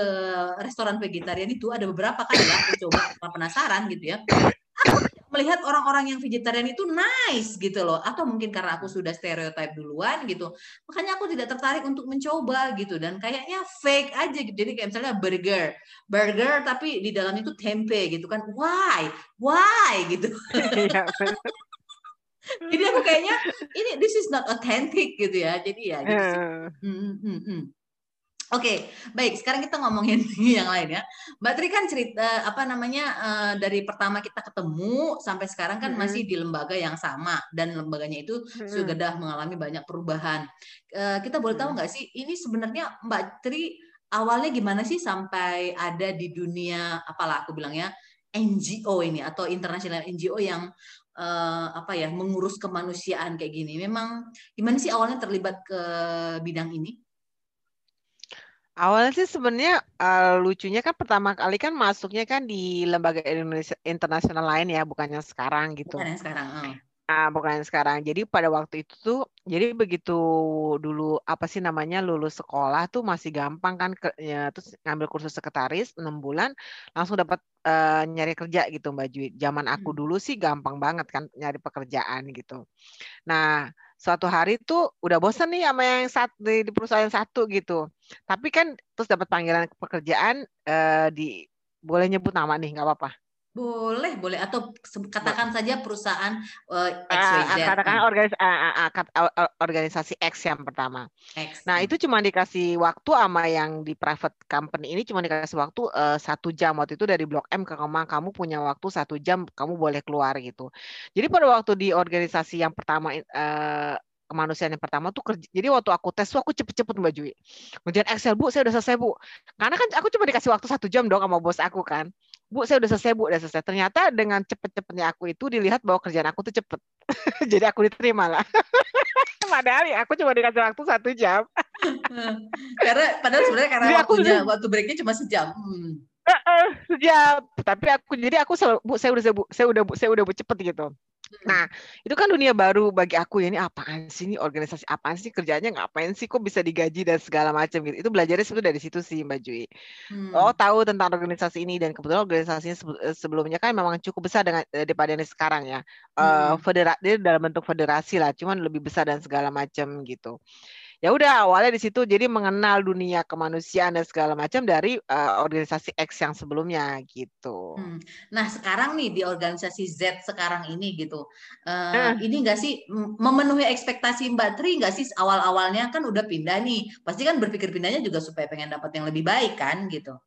restoran vegetarian itu ada beberapa kali ya aku coba penasaran gitu ya. Aku melihat orang-orang yang vegetarian itu nice gitu loh. Atau mungkin karena aku sudah stereotip duluan gitu. Makanya aku tidak tertarik untuk mencoba gitu. Dan kayaknya fake aja gitu. Jadi kayak misalnya burger. Burger tapi di dalam itu tempe gitu kan. Why? Why? Gitu. Iya, jadi aku kayaknya ini this is not authentic gitu ya. Jadi ya gitu sih. Hmm, hmm, Oke, baik. Sekarang kita ngomongin yang lain ya. Mbak Tri kan cerita apa namanya uh, dari pertama kita ketemu sampai sekarang kan hmm. masih di lembaga yang sama dan lembaganya itu hmm. sudah mengalami banyak perubahan. Uh, kita boleh tahu nggak sih ini sebenarnya Mbak Tri awalnya gimana sih sampai ada di dunia apalah aku bilang ya NGO ini atau internasional NGO yang uh, apa ya mengurus kemanusiaan kayak gini. Memang gimana sih awalnya terlibat ke bidang ini? Awalnya sih sebenarnya uh, lucunya kan pertama kali kan masuknya kan di lembaga Indonesia internasional lain ya, bukannya sekarang gitu. Bukan yang sekarang. Oh. Nah, bukan yang sekarang. Jadi pada waktu itu tuh, jadi begitu dulu apa sih namanya lulus sekolah tuh masih gampang kan, ke, ya, terus ngambil kursus sekretaris enam bulan langsung dapat uh, nyari kerja gitu Mbak Jui. Zaman aku hmm. dulu sih gampang banget kan nyari pekerjaan gitu. Nah suatu hari tuh udah bosan nih sama yang satu di, di perusahaan satu gitu. Tapi kan terus dapat panggilan pekerjaan uh, di boleh nyebut nama nih nggak apa-apa. Boleh, boleh atau katakan saja perusahaan uh, XYZ. Uh, katakan organis uh, uh, organisasi X yang pertama. X. Nah, itu cuma dikasih waktu sama yang di private company ini cuma dikasih waktu uh, satu jam waktu itu dari Blok M ke Kemang kamu punya waktu satu jam kamu boleh keluar gitu. Jadi pada waktu di organisasi yang pertama uh, kemanusiaan yang pertama tuh kerja. Jadi waktu aku tes tuh aku cepet-cepet Mbak Jui. Kemudian Excel Bu, saya udah selesai Bu. Karena kan aku cuma dikasih waktu satu jam dong sama bos aku kan. Bu, saya udah selesai Bu, udah selesai. Ternyata dengan cepet-cepetnya aku itu dilihat bahwa kerjaan aku tuh cepet. Jadi aku diterima lah. Padahal ya aku cuma dikasih waktu satu jam. karena padahal sebenarnya karena jadi waktunya aku, waktu breaknya cuma sejam. Hmm. Uh, uh, sejam. Tapi aku jadi aku selalu, Bu, saya udah bu, saya udah bu, saya udah bu cepet gitu Nah, itu kan dunia baru bagi aku ya. Ini apaan sih? Ini organisasi apaan sih? Kerjanya ngapain sih? Kok bisa digaji dan segala macam gitu. Itu belajarnya sebetulnya dari situ sih, Mbak Jui. Hmm. Oh, tahu tentang organisasi ini dan kebetulan organisasinya eh, sebelumnya kan memang cukup besar dengan eh, daripada ini sekarang ya. Hmm. Uh, federasi dalam bentuk federasi lah, cuman lebih besar dan segala macam gitu ya udah awalnya di situ jadi mengenal dunia kemanusiaan dan segala macam dari uh, organisasi X yang sebelumnya gitu. Hmm. Nah sekarang nih di organisasi Z sekarang ini gitu, uh, hmm. ini enggak sih memenuhi ekspektasi Mbak Tri nggak sih awal awalnya kan udah pindah nih, pasti kan berpikir pindahnya juga supaya pengen dapat yang lebih baik kan gitu.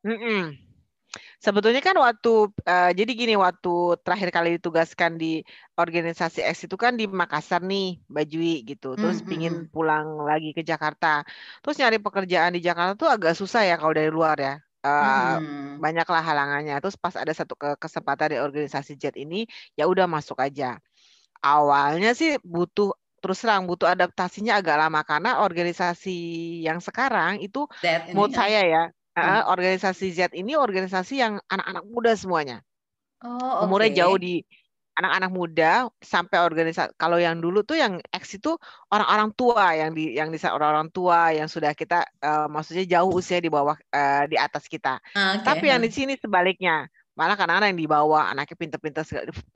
Mm -mm. Sebetulnya kan waktu uh, jadi gini waktu terakhir kali ditugaskan di organisasi X itu kan di Makassar nih, Bajui gitu. Terus mm -hmm. pingin pulang lagi ke Jakarta. Terus nyari pekerjaan di Jakarta tuh agak susah ya kalau dari luar ya. Uh, hmm. banyaklah halangannya. Terus pas ada satu ke kesempatan di organisasi Jet ini, ya udah masuk aja. Awalnya sih butuh terus terang butuh adaptasinya agak lama karena organisasi yang sekarang itu menurut ya? saya ya Uh, organisasi Z ini organisasi yang anak-anak muda semuanya. Oh, okay. Umurnya jauh di anak-anak muda sampai organisasi kalau yang dulu tuh yang X itu orang-orang tua yang di yang di orang-orang tua yang sudah kita uh, maksudnya jauh usia di bawah uh, di atas kita. Okay. Tapi yang di sini sebaliknya malah kadang-kadang yang di bawah anaknya pinter-pinter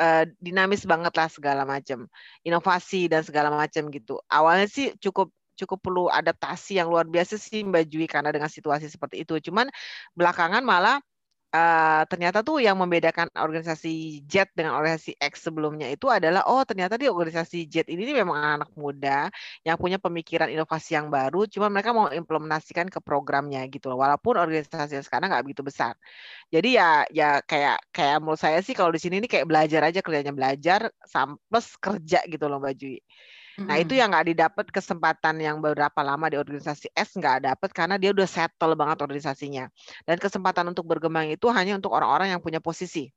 uh, dinamis banget lah segala macam inovasi dan segala macam gitu awalnya sih cukup cukup perlu adaptasi yang luar biasa sih Mbak Jui karena dengan situasi seperti itu. Cuman belakangan malah uh, ternyata tuh yang membedakan organisasi JET dengan organisasi X sebelumnya itu adalah oh ternyata di organisasi JET ini memang anak muda yang punya pemikiran inovasi yang baru, cuma mereka mau implementasikan ke programnya gitu loh. Walaupun organisasi sekarang nggak begitu besar. Jadi ya ya kayak kayak menurut saya sih kalau di sini ini kayak belajar aja kerjanya belajar plus kerja gitu loh Mbak Jui. Nah itu yang nggak didapat kesempatan yang beberapa lama di organisasi S nggak dapat karena dia udah settle banget organisasinya. Dan kesempatan untuk berkembang itu hanya untuk orang-orang yang punya posisi.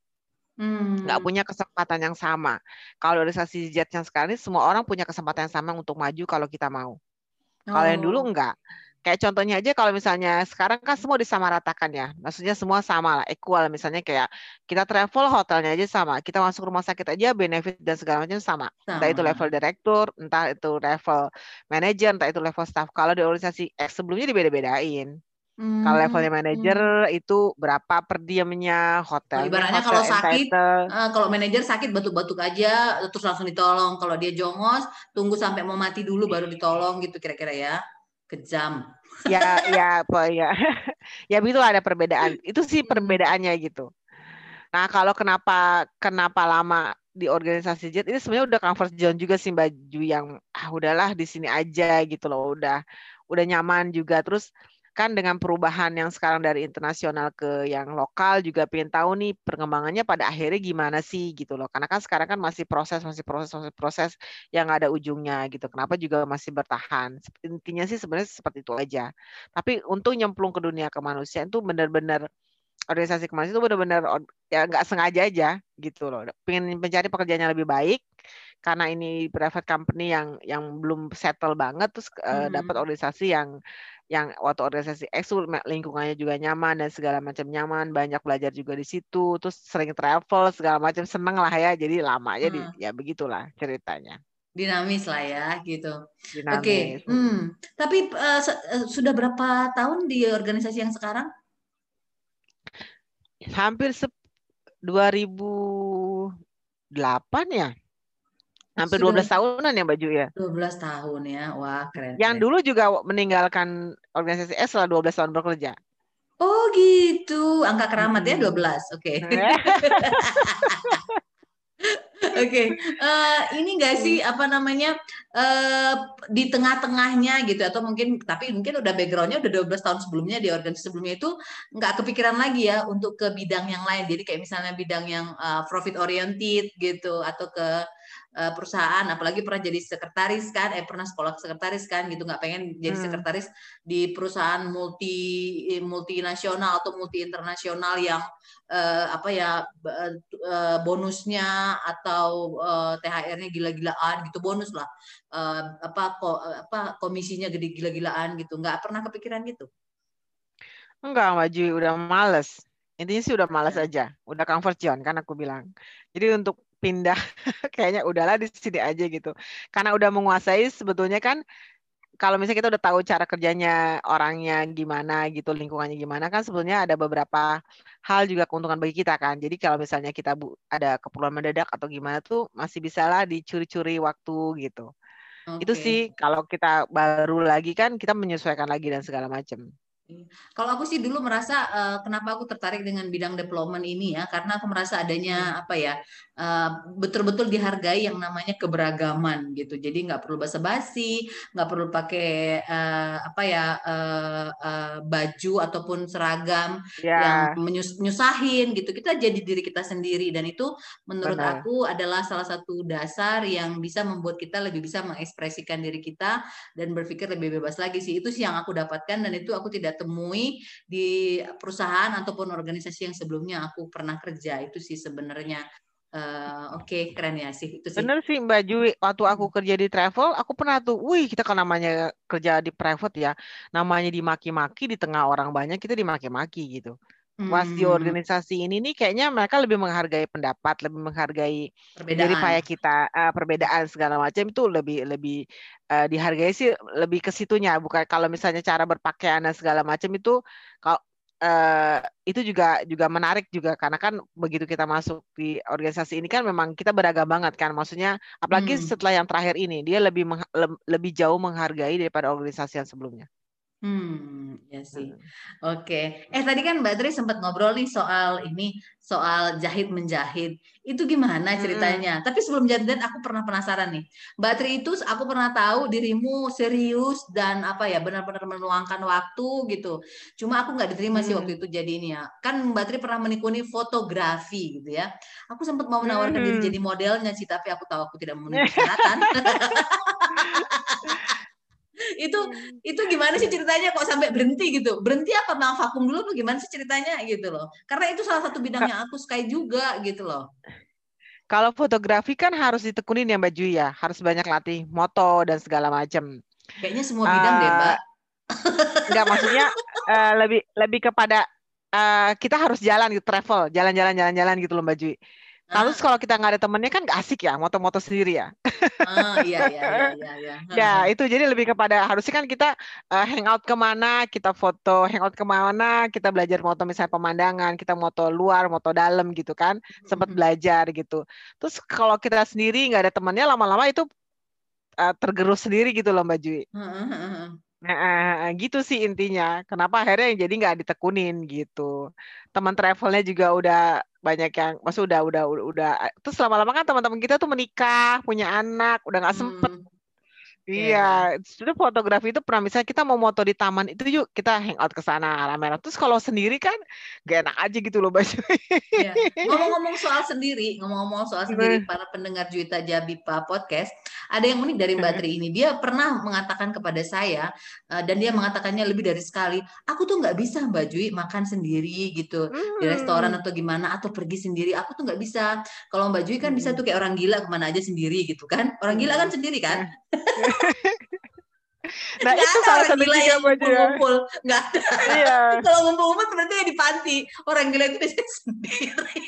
Nggak hmm. punya kesempatan yang sama. Kalau organisasi Z yang sekarang ini semua orang punya kesempatan yang sama untuk maju kalau kita mau. Kalau yang dulu enggak. Kayak contohnya aja kalau misalnya sekarang kan semua disamaratakan ya. Maksudnya semua sama lah, equal. Misalnya kayak kita travel hotelnya aja sama. Kita masuk rumah sakit aja benefit dan segala macam sama. sama. Entah itu level direktur, entah itu level manager, entah itu level staff. Kalau di organisasi X sebelumnya dibeda-bedain. Hmm. Kalau levelnya manajer hmm. itu berapa per diemnya hotel. Ibaratnya hotel kalau sakit, uh, kalau manajer sakit batuk-batuk aja terus langsung ditolong. Kalau dia jongos, tunggu sampai mau mati dulu baru ditolong gitu kira-kira ya. Kejam. Ya ya apa ya. Ya itu ada perbedaan. Itu sih perbedaannya gitu. Nah kalau kenapa kenapa lama di organisasi jet ini sebenarnya udah comfort zone juga sih baju yang ah udahlah di sini aja gitu loh. Udah udah nyaman juga. Terus kan dengan perubahan yang sekarang dari internasional ke yang lokal juga pengen tahu nih perkembangannya pada akhirnya gimana sih gitu loh. Karena kan sekarang kan masih proses, masih proses, masih proses yang ada ujungnya gitu. Kenapa juga masih bertahan? Intinya sih sebenarnya seperti itu aja. Tapi untuk nyemplung ke dunia kemanusiaan itu benar-benar organisasi kemanusiaan itu benar-benar ya nggak sengaja aja gitu loh. Pengen mencari pekerjaan yang lebih baik karena ini private company yang yang belum settle banget terus uh, dapat organisasi yang yang waktu organisasi X lingkungannya juga nyaman dan segala macam nyaman, banyak belajar juga di situ, terus sering travel segala macam seneng lah ya, jadi lama aja hmm. ya begitulah ceritanya. Dinamis lah ya gitu. Oke, okay. hmm. tapi uh, sudah berapa tahun di organisasi yang sekarang? Hampir 2008 ya. Hampir Sudah 12 tahunan ya Baju ya? 12 tahun ya. Wah, keren. Yang keren. dulu juga meninggalkan organisasi S setelah 12 tahun bekerja. Oh gitu. Angka keramat hmm. ya 12. Oke. Okay. Oke, okay. uh, eh, ini enggak sih apa namanya uh, di tengah-tengahnya gitu atau mungkin tapi mungkin udah backgroundnya udah 12 tahun sebelumnya di organisasi sebelumnya itu nggak kepikiran lagi ya untuk ke bidang yang lain. Jadi kayak misalnya bidang yang uh, profit oriented gitu atau ke uh, perusahaan apalagi pernah jadi sekretaris kan eh pernah sekolah sekretaris kan gitu nggak pengen jadi hmm. sekretaris di perusahaan multi multinasional atau multi internasional yang uh, apa ya uh, bonusnya atau uh, THR-nya gila-gilaan gitu bonus lah. Uh, apa ko, apa komisinya gede gila-gilaan gitu. Nggak pernah kepikiran gitu. Enggak maju udah males. Intinya sih udah malas iya. aja. Udah comfort zone kan aku bilang. Jadi untuk pindah kayaknya udahlah di sini aja gitu karena udah menguasai sebetulnya kan kalau misalnya kita udah tahu cara kerjanya orangnya gimana gitu lingkungannya gimana kan sebetulnya ada beberapa hal juga keuntungan bagi kita kan jadi kalau misalnya kita bu ada keperluan mendadak atau gimana tuh masih bisa lah dicuri-curi waktu gitu okay. itu sih kalau kita baru lagi kan kita menyesuaikan lagi dan segala macam Iya. Kalau aku sih dulu merasa uh, kenapa aku tertarik dengan bidang development ini ya karena aku merasa adanya hmm. apa ya betul-betul dihargai yang namanya keberagaman gitu. Jadi nggak perlu basa-basi, nggak perlu pakai uh, apa ya uh, uh, baju ataupun seragam yeah. yang menyusahin gitu. Kita jadi diri kita sendiri dan itu menurut Benar. aku adalah salah satu dasar yang bisa membuat kita lebih bisa mengekspresikan diri kita dan berpikir lebih bebas lagi sih. Itu sih yang aku dapatkan dan itu aku tidak temui di perusahaan ataupun organisasi yang sebelumnya aku pernah kerja itu sih sebenarnya Uh, Oke, okay, keren ya sih itu sih. Bener sih Mbak Jui, waktu aku hmm. kerja di travel, aku pernah tuh, wih kita kan namanya kerja di private ya, namanya dimaki-maki di tengah orang banyak kita dimaki-maki gitu. Pas di hmm. organisasi ini nih kayaknya mereka lebih menghargai pendapat, lebih menghargai perbedaan. daripada kita uh, perbedaan segala macam itu lebih lebih uh, dihargai sih lebih ke situnya bukan kalau misalnya cara berpakaian dan segala macam itu kalau uh, itu juga juga menarik juga karena kan begitu kita masuk di organisasi ini kan memang kita beragam banget kan maksudnya apalagi hmm. setelah yang terakhir ini dia lebih lebih jauh menghargai daripada organisasi yang sebelumnya. Hmm, ya sih. Oke. Eh tadi kan Mbak Tri sempat ngobrol nih soal ini, soal jahit menjahit. Itu gimana ceritanya? Hmm. Tapi sebelum jahit aku pernah penasaran nih. Mbak Tri itu aku pernah tahu dirimu serius dan apa ya benar-benar meluangkan waktu gitu. Cuma aku nggak diterima sih waktu itu jadi ini ya. Kan Mbak Tri pernah menekuni fotografi gitu ya. Aku sempat mau menawarkan diri jadi modelnya sih, tapi aku tahu aku tidak memenuhi persyaratan. itu hmm. itu gimana sih ceritanya kok sampai berhenti gitu? Berhenti apa memang vakum dulu apa gimana sih ceritanya gitu loh. Karena itu salah satu bidang yang aku sukai juga gitu loh. Kalau fotografi kan harus ditekunin ya Mbak Ju ya. Harus banyak latih moto dan segala macam kayaknya semua bidang uh, deh Mbak. Enggak maksudnya uh, lebih lebih kepada uh, kita harus jalan gitu travel jalan-jalan jalan-jalan gitu loh Mbak Ju Lalu kalau kita nggak ada temennya kan nggak asik ya, moto-moto sendiri ya. Oh, iya, iya, iya, iya, iya. ya itu jadi lebih kepada harusnya kan kita uh, hangout ke mana, kita foto hangout ke mana, kita belajar moto misalnya pemandangan, kita moto luar, moto dalam gitu kan, sempat belajar gitu. Terus kalau kita sendiri nggak ada temannya, lama-lama itu uh, tergerus sendiri gitu loh Mbak Jui. Nah, gitu sih intinya. Kenapa akhirnya jadi nggak ditekunin gitu. Teman travelnya juga udah banyak yang, maksud udah udah udah, udah terus lama-lama kan teman-teman kita tuh menikah, punya anak, udah nggak sempet hmm. Iya, yeah. fotografi itu pernah misalnya kita mau moto di taman itu yuk kita hangout ke sana rame Terus kalau sendiri kan gak enak aja gitu loh baju. Yeah. Ngomong-ngomong soal sendiri, ngomong-ngomong soal sendiri para pendengar Juita Jabipa podcast, ada yang unik dari Mbak Tri ini. Dia pernah mengatakan kepada saya uh, dan dia mengatakannya lebih dari sekali, aku tuh nggak bisa Mbak Jui makan sendiri gitu hmm. di restoran atau gimana atau pergi sendiri. Aku tuh nggak bisa. Kalau Mbak Jui kan bisa tuh kayak orang gila ke mana aja sendiri gitu kan. Orang gila kan sendiri kan. Nah gak itu salah satu gila yang ngumpul-ngumpul. Nggak ada. Iya. Kalau ngumpul-ngumpul ya di panti. Orang gila itu biasanya sendiri.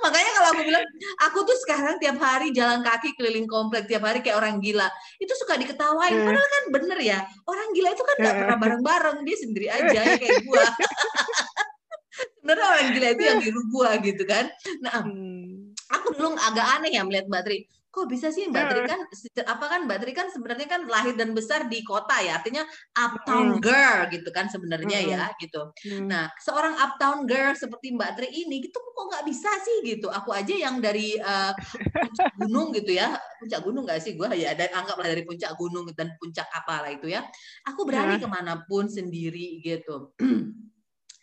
Makanya kalau aku bilang, aku tuh sekarang tiap hari jalan kaki keliling komplek. Tiap hari kayak orang gila. Itu suka diketawain. Hmm. Padahal kan bener ya. Orang gila itu kan nggak pernah bareng-bareng. Dia sendiri aja ya kayak gua. Sebenarnya orang gila itu yang niru gua gitu kan. Nah, hmm. aku dulu agak aneh ya melihat Mbak Tri kok bisa sih Mbak Tri kan apa kan Mbak Tri kan sebenarnya kan lahir dan besar di kota ya artinya uptown girl gitu kan sebenarnya ya gitu. Mm. nah seorang uptown girl seperti Mbak Tri ini gitu kok nggak bisa sih gitu? Aku aja yang dari uh, puncak gunung gitu ya. Puncak gunung nggak sih gue ya dan anggaplah dari puncak gunung dan puncak apalah itu ya. Aku berani ke mana pun sendiri gitu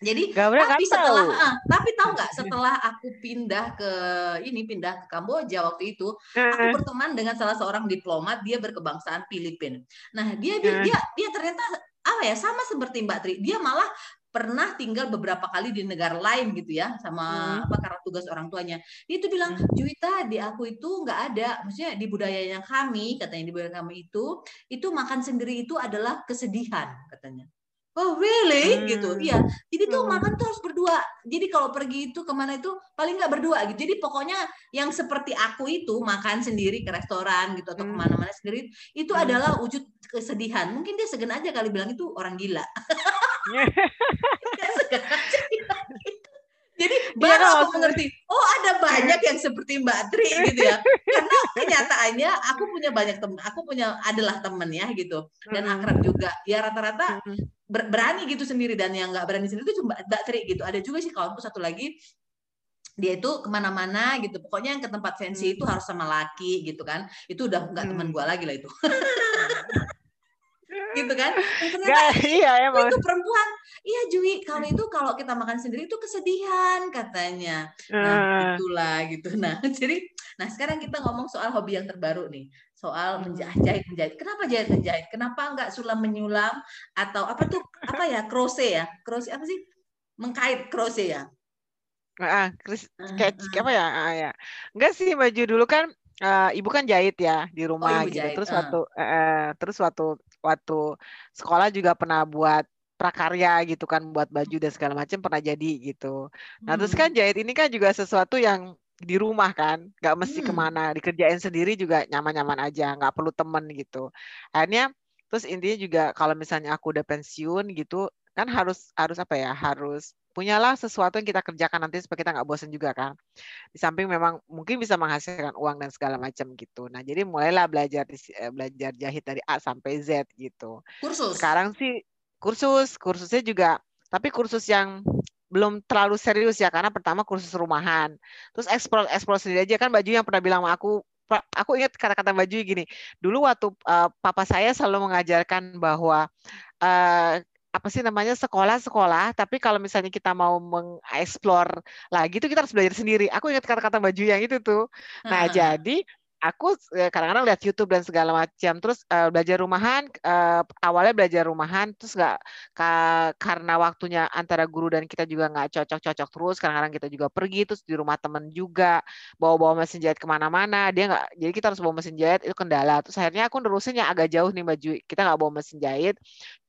Jadi tapi setelah uh, tapi tahu nggak setelah aku pindah ke ini pindah ke Kamboja waktu itu aku berteman dengan salah seorang diplomat dia berkebangsaan Filipina. Nah dia dia dia, dia ternyata apa ya sama seperti Mbak Tri dia malah pernah tinggal beberapa kali di negara lain gitu ya sama hmm. apa karena tugas orang tuanya dia itu bilang hmm. Juwita di aku itu nggak ada maksudnya di budaya yang kami katanya di budaya kami itu itu makan sendiri itu adalah kesedihan katanya Oh really? Gitu. Hmm. Gitu. Iya. Jadi tuh hmm. makan tuh harus berdua. Jadi kalau pergi itu ke mana itu paling nggak berdua gitu. Jadi pokoknya yang seperti aku itu makan sendiri ke restoran gitu atau hmm. ke mana-mana sendiri itu hmm. adalah wujud kesedihan. Mungkin dia segan aja kali bilang itu orang gila. Jadi iya, baru ya, aku mengerti, oh ada banyak yang seperti Mbak Tri gitu ya. Karena kenyataannya aku punya banyak teman, aku punya adalah temen ya gitu dan akrab juga. Ya rata-rata berani gitu sendiri dan yang nggak berani sendiri itu cuma Mbak Tri gitu. Ada juga sih kawanku satu lagi dia itu ke mana-mana gitu. Pokoknya yang ke tempat fancy itu harus sama laki gitu kan. Itu udah nggak teman gue lagi lah itu. Gitu kan? Ternyata Gak, iya, emang. itu perempuan. Iya Jui kalau itu kalau kita makan sendiri itu kesedihan katanya. Nah uh. itulah gitu. Nah jadi nah sekarang kita ngomong soal hobi yang terbaru nih soal menjahit menjahit kenapa jahit menjahit kenapa nggak sulam menyulam atau apa tuh apa ya crochet ya crochet apa sih mengkait crochet ya Ah, kayak uh, apa ya? Ah, ya. Enggak sih baju dulu kan uh, ibu kan jahit ya di oh, rumah oh, gitu. Jahit. Terus uh. waktu uh, terus waktu waktu sekolah juga pernah buat prakarya gitu kan buat baju dan segala macam pernah jadi gitu. Nah terus kan hmm. jahit ini kan juga sesuatu yang di rumah kan, nggak mesti hmm. ke mana, dikerjain sendiri juga nyaman-nyaman aja, nggak perlu temen gitu. Akhirnya terus intinya juga kalau misalnya aku udah pensiun gitu kan harus harus apa ya harus punyalah sesuatu yang kita kerjakan nanti supaya kita nggak bosan juga kan. Di samping memang mungkin bisa menghasilkan uang dan segala macam gitu. Nah jadi mulailah belajar eh, belajar jahit dari A sampai Z gitu. Kursus. Sekarang sih kursus, kursusnya juga, tapi kursus yang belum terlalu serius ya karena pertama kursus rumahan. Terus eksplor eksplor sendiri aja kan baju yang pernah bilang sama aku aku ingat kata-kata baju gini. Dulu waktu uh, papa saya selalu mengajarkan bahwa uh, apa sih namanya sekolah-sekolah, tapi kalau misalnya kita mau mengeksplor lagi itu kita harus belajar sendiri. Aku ingat kata-kata baju yang itu tuh. Nah, hmm. jadi aku eh, kadang-kadang lihat YouTube dan segala macam terus uh, belajar rumahan uh, awalnya belajar rumahan terus nggak ka, karena waktunya antara guru dan kita juga nggak cocok-cocok terus kadang-kadang kita juga pergi terus di rumah temen juga bawa-bawa mesin jahit ke mana-mana dia nggak jadi kita harus bawa mesin jahit itu kendala. Terus akhirnya aku nerusin yang agak jauh nih baju kita nggak bawa mesin jahit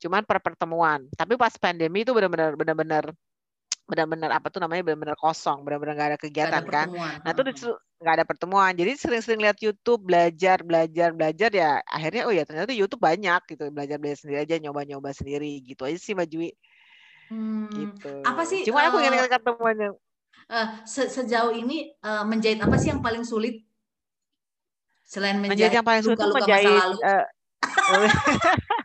cuman per pertemuan. Tapi pas pandemi itu benar-benar benar-benar benar-benar apa tuh namanya benar-benar kosong, benar-benar nggak ada kegiatan ada kan. Nah itu nggak ada pertemuan. Jadi sering-sering lihat YouTube, belajar, belajar, belajar ya akhirnya oh ya ternyata YouTube banyak gitu belajar belajar sendiri aja, nyoba-nyoba sendiri gitu aja sih Mbak Jui. Hmm, gitu. Apa sih? Cuma uh, aku ingin ketemuannya. Uh, se sejauh ini uh, menjahit apa sih yang paling sulit? Selain menjahit, menjahit yang paling sulit luka-luka menjahit, masa lalu. Uh,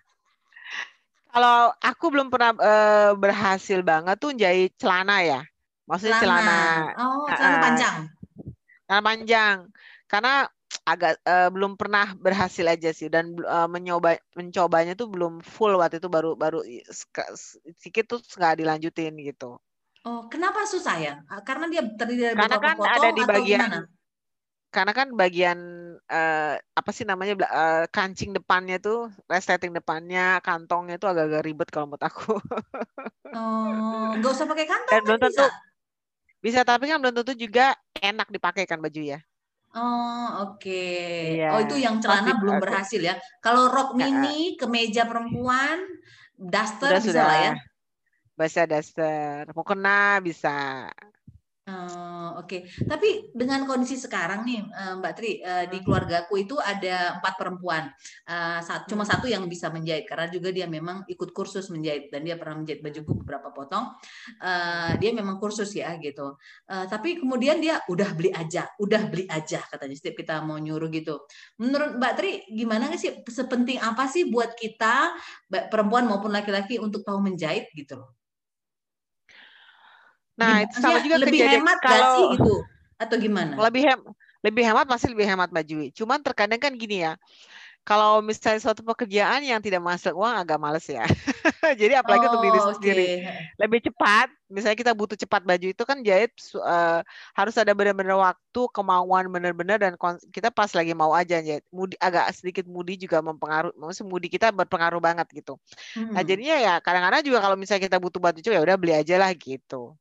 Kalau aku belum pernah uh, berhasil banget tuh jahit celana ya. Maksudnya celana. celana. Oh, celana uh, panjang. Celana panjang. Karena agak uh, belum pernah berhasil aja sih dan uh, mencoba mencobanya tuh belum full waktu itu baru baru sedikit tuh nggak dilanjutin gitu. Oh, kenapa susah ya? Karena dia terdiri dari Karena kan ada di bagian gimana? Karena kan bagian uh, apa sih namanya uh, kancing depannya tuh resleting depannya kantongnya tuh agak-agak ribet kalau menurut aku. oh, nggak usah pakai kantong. Dan belum tentu bisa. tapi kan belum tentu juga enak dipakai kan baju ya. Oh oke. Okay. Yeah. Oh itu yang celana Masih, belum berhasil ya. Kalau rok mini, uh, kemeja perempuan, daster sudah, bisa sudah. lah ya. Bisa daster, mau kena bisa. Oh, Oke, okay. tapi dengan kondisi sekarang nih, eh, Mbak Tri, uh, di hmm. keluargaku itu ada empat perempuan, saat, cuma hmm. satu yang bisa menjahit karena juga dia memang ikut kursus menjahit dan dia pernah menjahit bajuku beberapa potong. Dia memang kursus ya gitu. Tapi kemudian dia udah beli aja, udah beli aja katanya setiap kita mau nyuruh gitu. Menurut Mbak Tri, gimana sih sepenting apa sih buat kita perempuan maupun laki-laki untuk tahu menjahit gitu loh? Nah, itu sama juga lebih kejadian hemat kalau sih gitu atau gimana? Lebih hem lebih hemat masih lebih hemat baju. Cuman terkadang kan gini ya. Kalau misalnya suatu pekerjaan yang tidak masuk uang agak males ya. Jadi apalagi oh, untuk diri okay. sendiri. Lebih cepat. Misalnya kita butuh cepat baju itu kan jahit uh, harus ada benar-benar waktu, kemauan benar-benar dan kita pas lagi mau aja jahit. Mudi, agak sedikit mudi juga mempengaruhi. Maksudnya mudi kita berpengaruh banget gitu. Nah, hmm. Nah jadinya ya kadang-kadang juga kalau misalnya kita butuh baju ya udah beli aja lah gitu.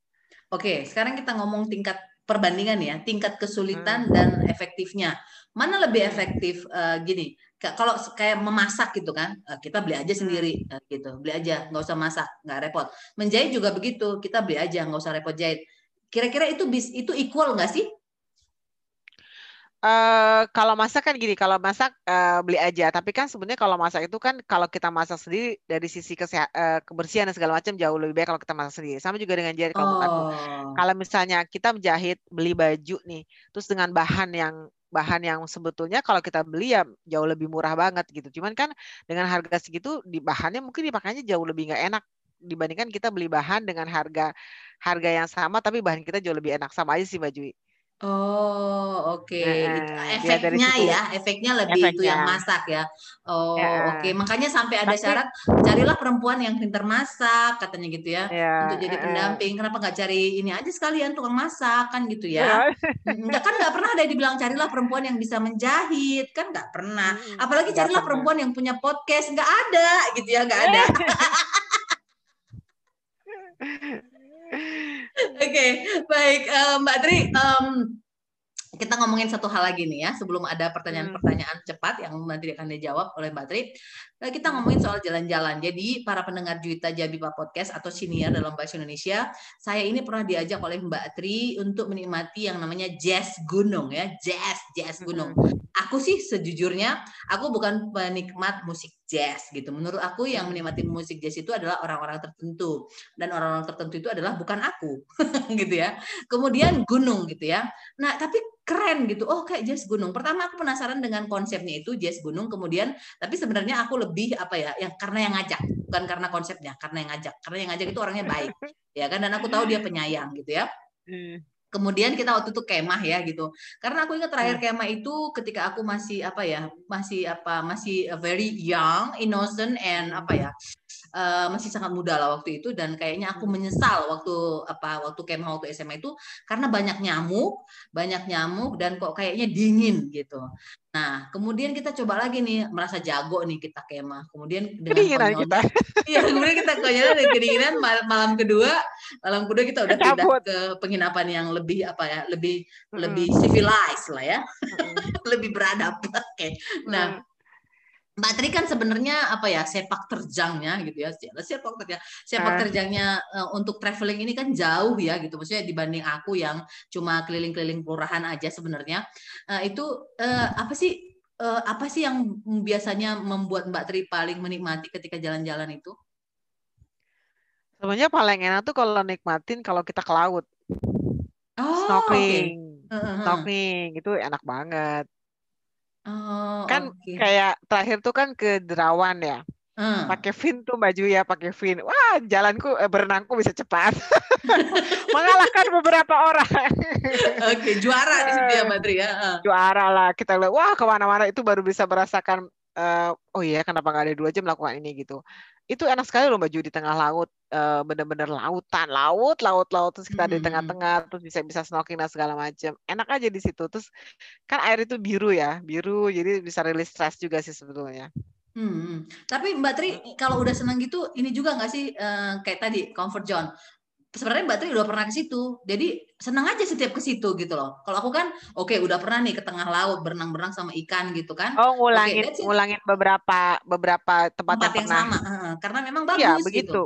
Oke, sekarang kita ngomong tingkat perbandingan ya tingkat kesulitan Hmm. dan efektifnya. Mana lebih efektif eh, gini? ka- Kalau kayak memasak gitu kan, eh, kita beli aja Hmm. sendiri eh, gitu, beli aja, nggak usah masak, nggak repot. Menjahit juga begitu, kita beli aja, nggak usah repot jahit. Kira-kira itu bis itu equal nggak sih? Eh, kalau masak kan gini, kalau masak eh, beli aja. Tapi kan sebenarnya kalau masak itu kan kalau kita masak sendiri dari sisi eh, kebersihan dan segala macam jauh lebih baik kalau kita masak sendiri. Sama juga dengan jahit kalau. Oh, Kalau misalnya kita menjahit beli baju nih, terus dengan bahan yang bahan yang sebetulnya kalau kita beli ya jauh lebih murah banget gitu. Cuman kan dengan harga segitu di bahannya mungkin dipakainya jauh lebih nggak enak dibandingkan kita beli bahan dengan harga harga yang sama tapi bahan kita jauh lebih enak sama aja sih Mbak Jui. Oh, oke. Heeh, dia dari efeknya ya, efeknya lebih itu yang efeknya. masak ya. Oh, Ya, oke. Makanya sampai ada tapi syarat carilah perempuan yang pintar masak, katanya gitu ya, ya, untuk jadi pendamping. Kenapa nggak cari ini aja sekalian tukang masak kan gitu ya? Ya, Enggak kan nggak pernah ada yang dibilang carilah perempuan yang bisa menjahit kan nggak pernah. Apalagi nggak carilah pernah. perempuan yang punya podcast nggak ada gitu ya nggak ada. Oke, baik eh, Mbak Tri. em, kita ngomongin satu hal lagi nih ya sebelum ada Hmm, pertanyaan-pertanyaan cepat yang nanti akan dijawab oleh Mbak Tri. Eh, Kita hmm, ngomongin soal jalan-jalan. Jadi para pendengar Juwita Jabipa Podcast atau senior dalam bahasa Indonesia, saya ini pernah diajak oleh Mbak Tri untuk menikmati yang namanya jazz gunung ya, jazz jazz gunung. mm, Aku sih sejujurnya aku bukan penikmat musik jazz gitu. Menurut aku yang menikmati musik jazz itu adalah orang-orang tertentu dan orang-orang tertentu itu adalah bukan aku gitu ya. Kemudian gunung gitu ya. Nah, tapi keren gitu. Oh, kayak jazz gunung. Pertama aku penasaran dengan konsepnya itu jazz gunung. Kemudian tapi sebenarnya aku lebih apa ya? Yang karena yang ngajak, bukan karena konsepnya, karena yang ngajak. Karena yang ngajak itu orangnya baik. Ya kan dan aku tahu dia penyayang gitu ya. Kemudian kita waktu itu kemah ya gitu. Karena aku ingat terakhir mm, kemah itu ketika aku masih apa ya, masih apa, masih very young, innocent and apa ya, eh, masih sangat muda lah waktu itu dan kayaknya aku mm. menyesal waktu apa waktu kemah waktu SMA itu karena banyak nyamuk, banyak nyamuk dan kok kayaknya dingin gitu. Nah, kemudian kita coba lagi nih merasa jago nih kita kemah. Kemudian dengan Kedinginan kita. iya kemudian kita konyolnya dan kedinginan mal- malam kedua, malam kedua kita udah pindah ke penginapan yang lebih apa ya, lebih lebih Mm, civilized lah ya, mm, lebih beradab. Oke. Nah, mm. Mbak Tri kan sebenarnya apa ya sepak terjangnya gitu ya sepak terjang sepak Ah, terjangnya eh, untuk traveling ini kan jauh ya gitu maksudnya dibanding aku yang cuma keliling-keliling kelurahan aja sebenarnya Eh, itu eh, apa sih eh, apa sih yang biasanya membuat Mbak Tri paling menikmati ketika jalan-jalan itu? Sebenarnya paling enak tuh kalau nikmatin kalau kita ke laut, Oh snorkeling, Heeh. snorkeling itu enak banget. Oh Kan oke. kayak terakhir tuh kan ke Derawan ya, Heeh. pakai fin tuh baju ya, pakai fin. Wah, jalanku eh, berenangku bisa cepat, mengalahkan beberapa orang. Oke juara di situ ya Eh, Mbak Tri ya. Heeh. Juara lah kita lihat, wah ke mana-mana itu baru bisa merasakan. Eh, oh iya, kenapa nggak ada dua jam melakukan ini gitu? Itu enak sekali loh baju di tengah laut, eh, bener-bener lautan, laut, laut, laut. Terus kita di Hmm. tengah-tengah, terus bisa bisa snorkeling dan segala macam. Enak aja di situ. Terus kan air itu biru ya, biru, jadi bisa rilis stres juga sih sebetulnya. Hmm, tapi Mbak Tri kalau udah senang gitu, ini juga nggak sih eh, kayak tadi comfort zone. Sebenarnya Mbak Tri udah pernah ke situ, jadi senang aja setiap ke situ gitu loh. Kalau aku kan, oke udah pernah nih ke tengah laut berenang-berenang sama ikan gitu kan. Oh, ngulangin it. ngulangin beberapa beberapa tempat Tempat yang yang pernah. sama, karena memang Iya, bagus gitu. begitu.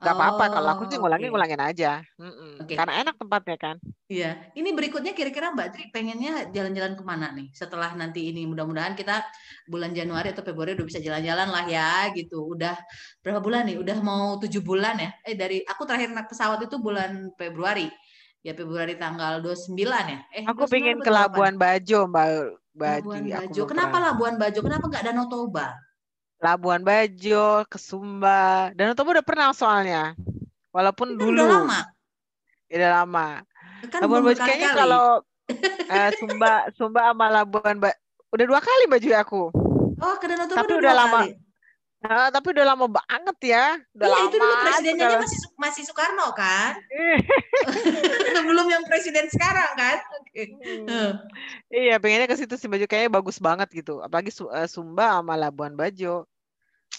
Gak apa-apa kalau aku sih Oh, ngulangin oke. ngulangin aja. Mm-mm. Oke. Karena enak tempatnya kan. Iya, ini berikutnya kira-kira Mbak Tri pengennya jalan-jalan ke mana nih? Setelah nanti ini mudah-mudahan kita bulan Januari atau Februari udah bisa jalan-jalan lah ya gitu. Udah berapa bulan nih? Udah mau tujuh bulan ya? Eh dari aku terakhir naik pesawat itu bulan Februari. Ya Februari tanggal 29 ya? Eh Aku 29 pengen ke 28? Labuan Bajo, Mbak Labuan Badi. Aku Bajo. Kenapa. Labuan Bajo? Kenapa nggak Danau Toba? Labuan Bajo, ke Sumba. Dan Toba udah pernah soalnya. Walaupun Ini kan udah dulu, lama. ya udah lama. Kan Labuan Bajo kayaknya kalau eh, Sumba, Sumba sama Labuan Bajo udah dua kali baju aku. Oh, ke Danau Toba Tapi udah udah lama, kali. Nah, tapi udah lama banget ya. Udah Iya, lama itu dulu presidennya sekali. masih masih Soekarno kan? Belum yang presiden sekarang kan? Oke. Hmm. Iya, pengennya ke situ sih baju kayaknya bagus banget gitu. Apalagi eh, Sumba sama Labuan Bajo.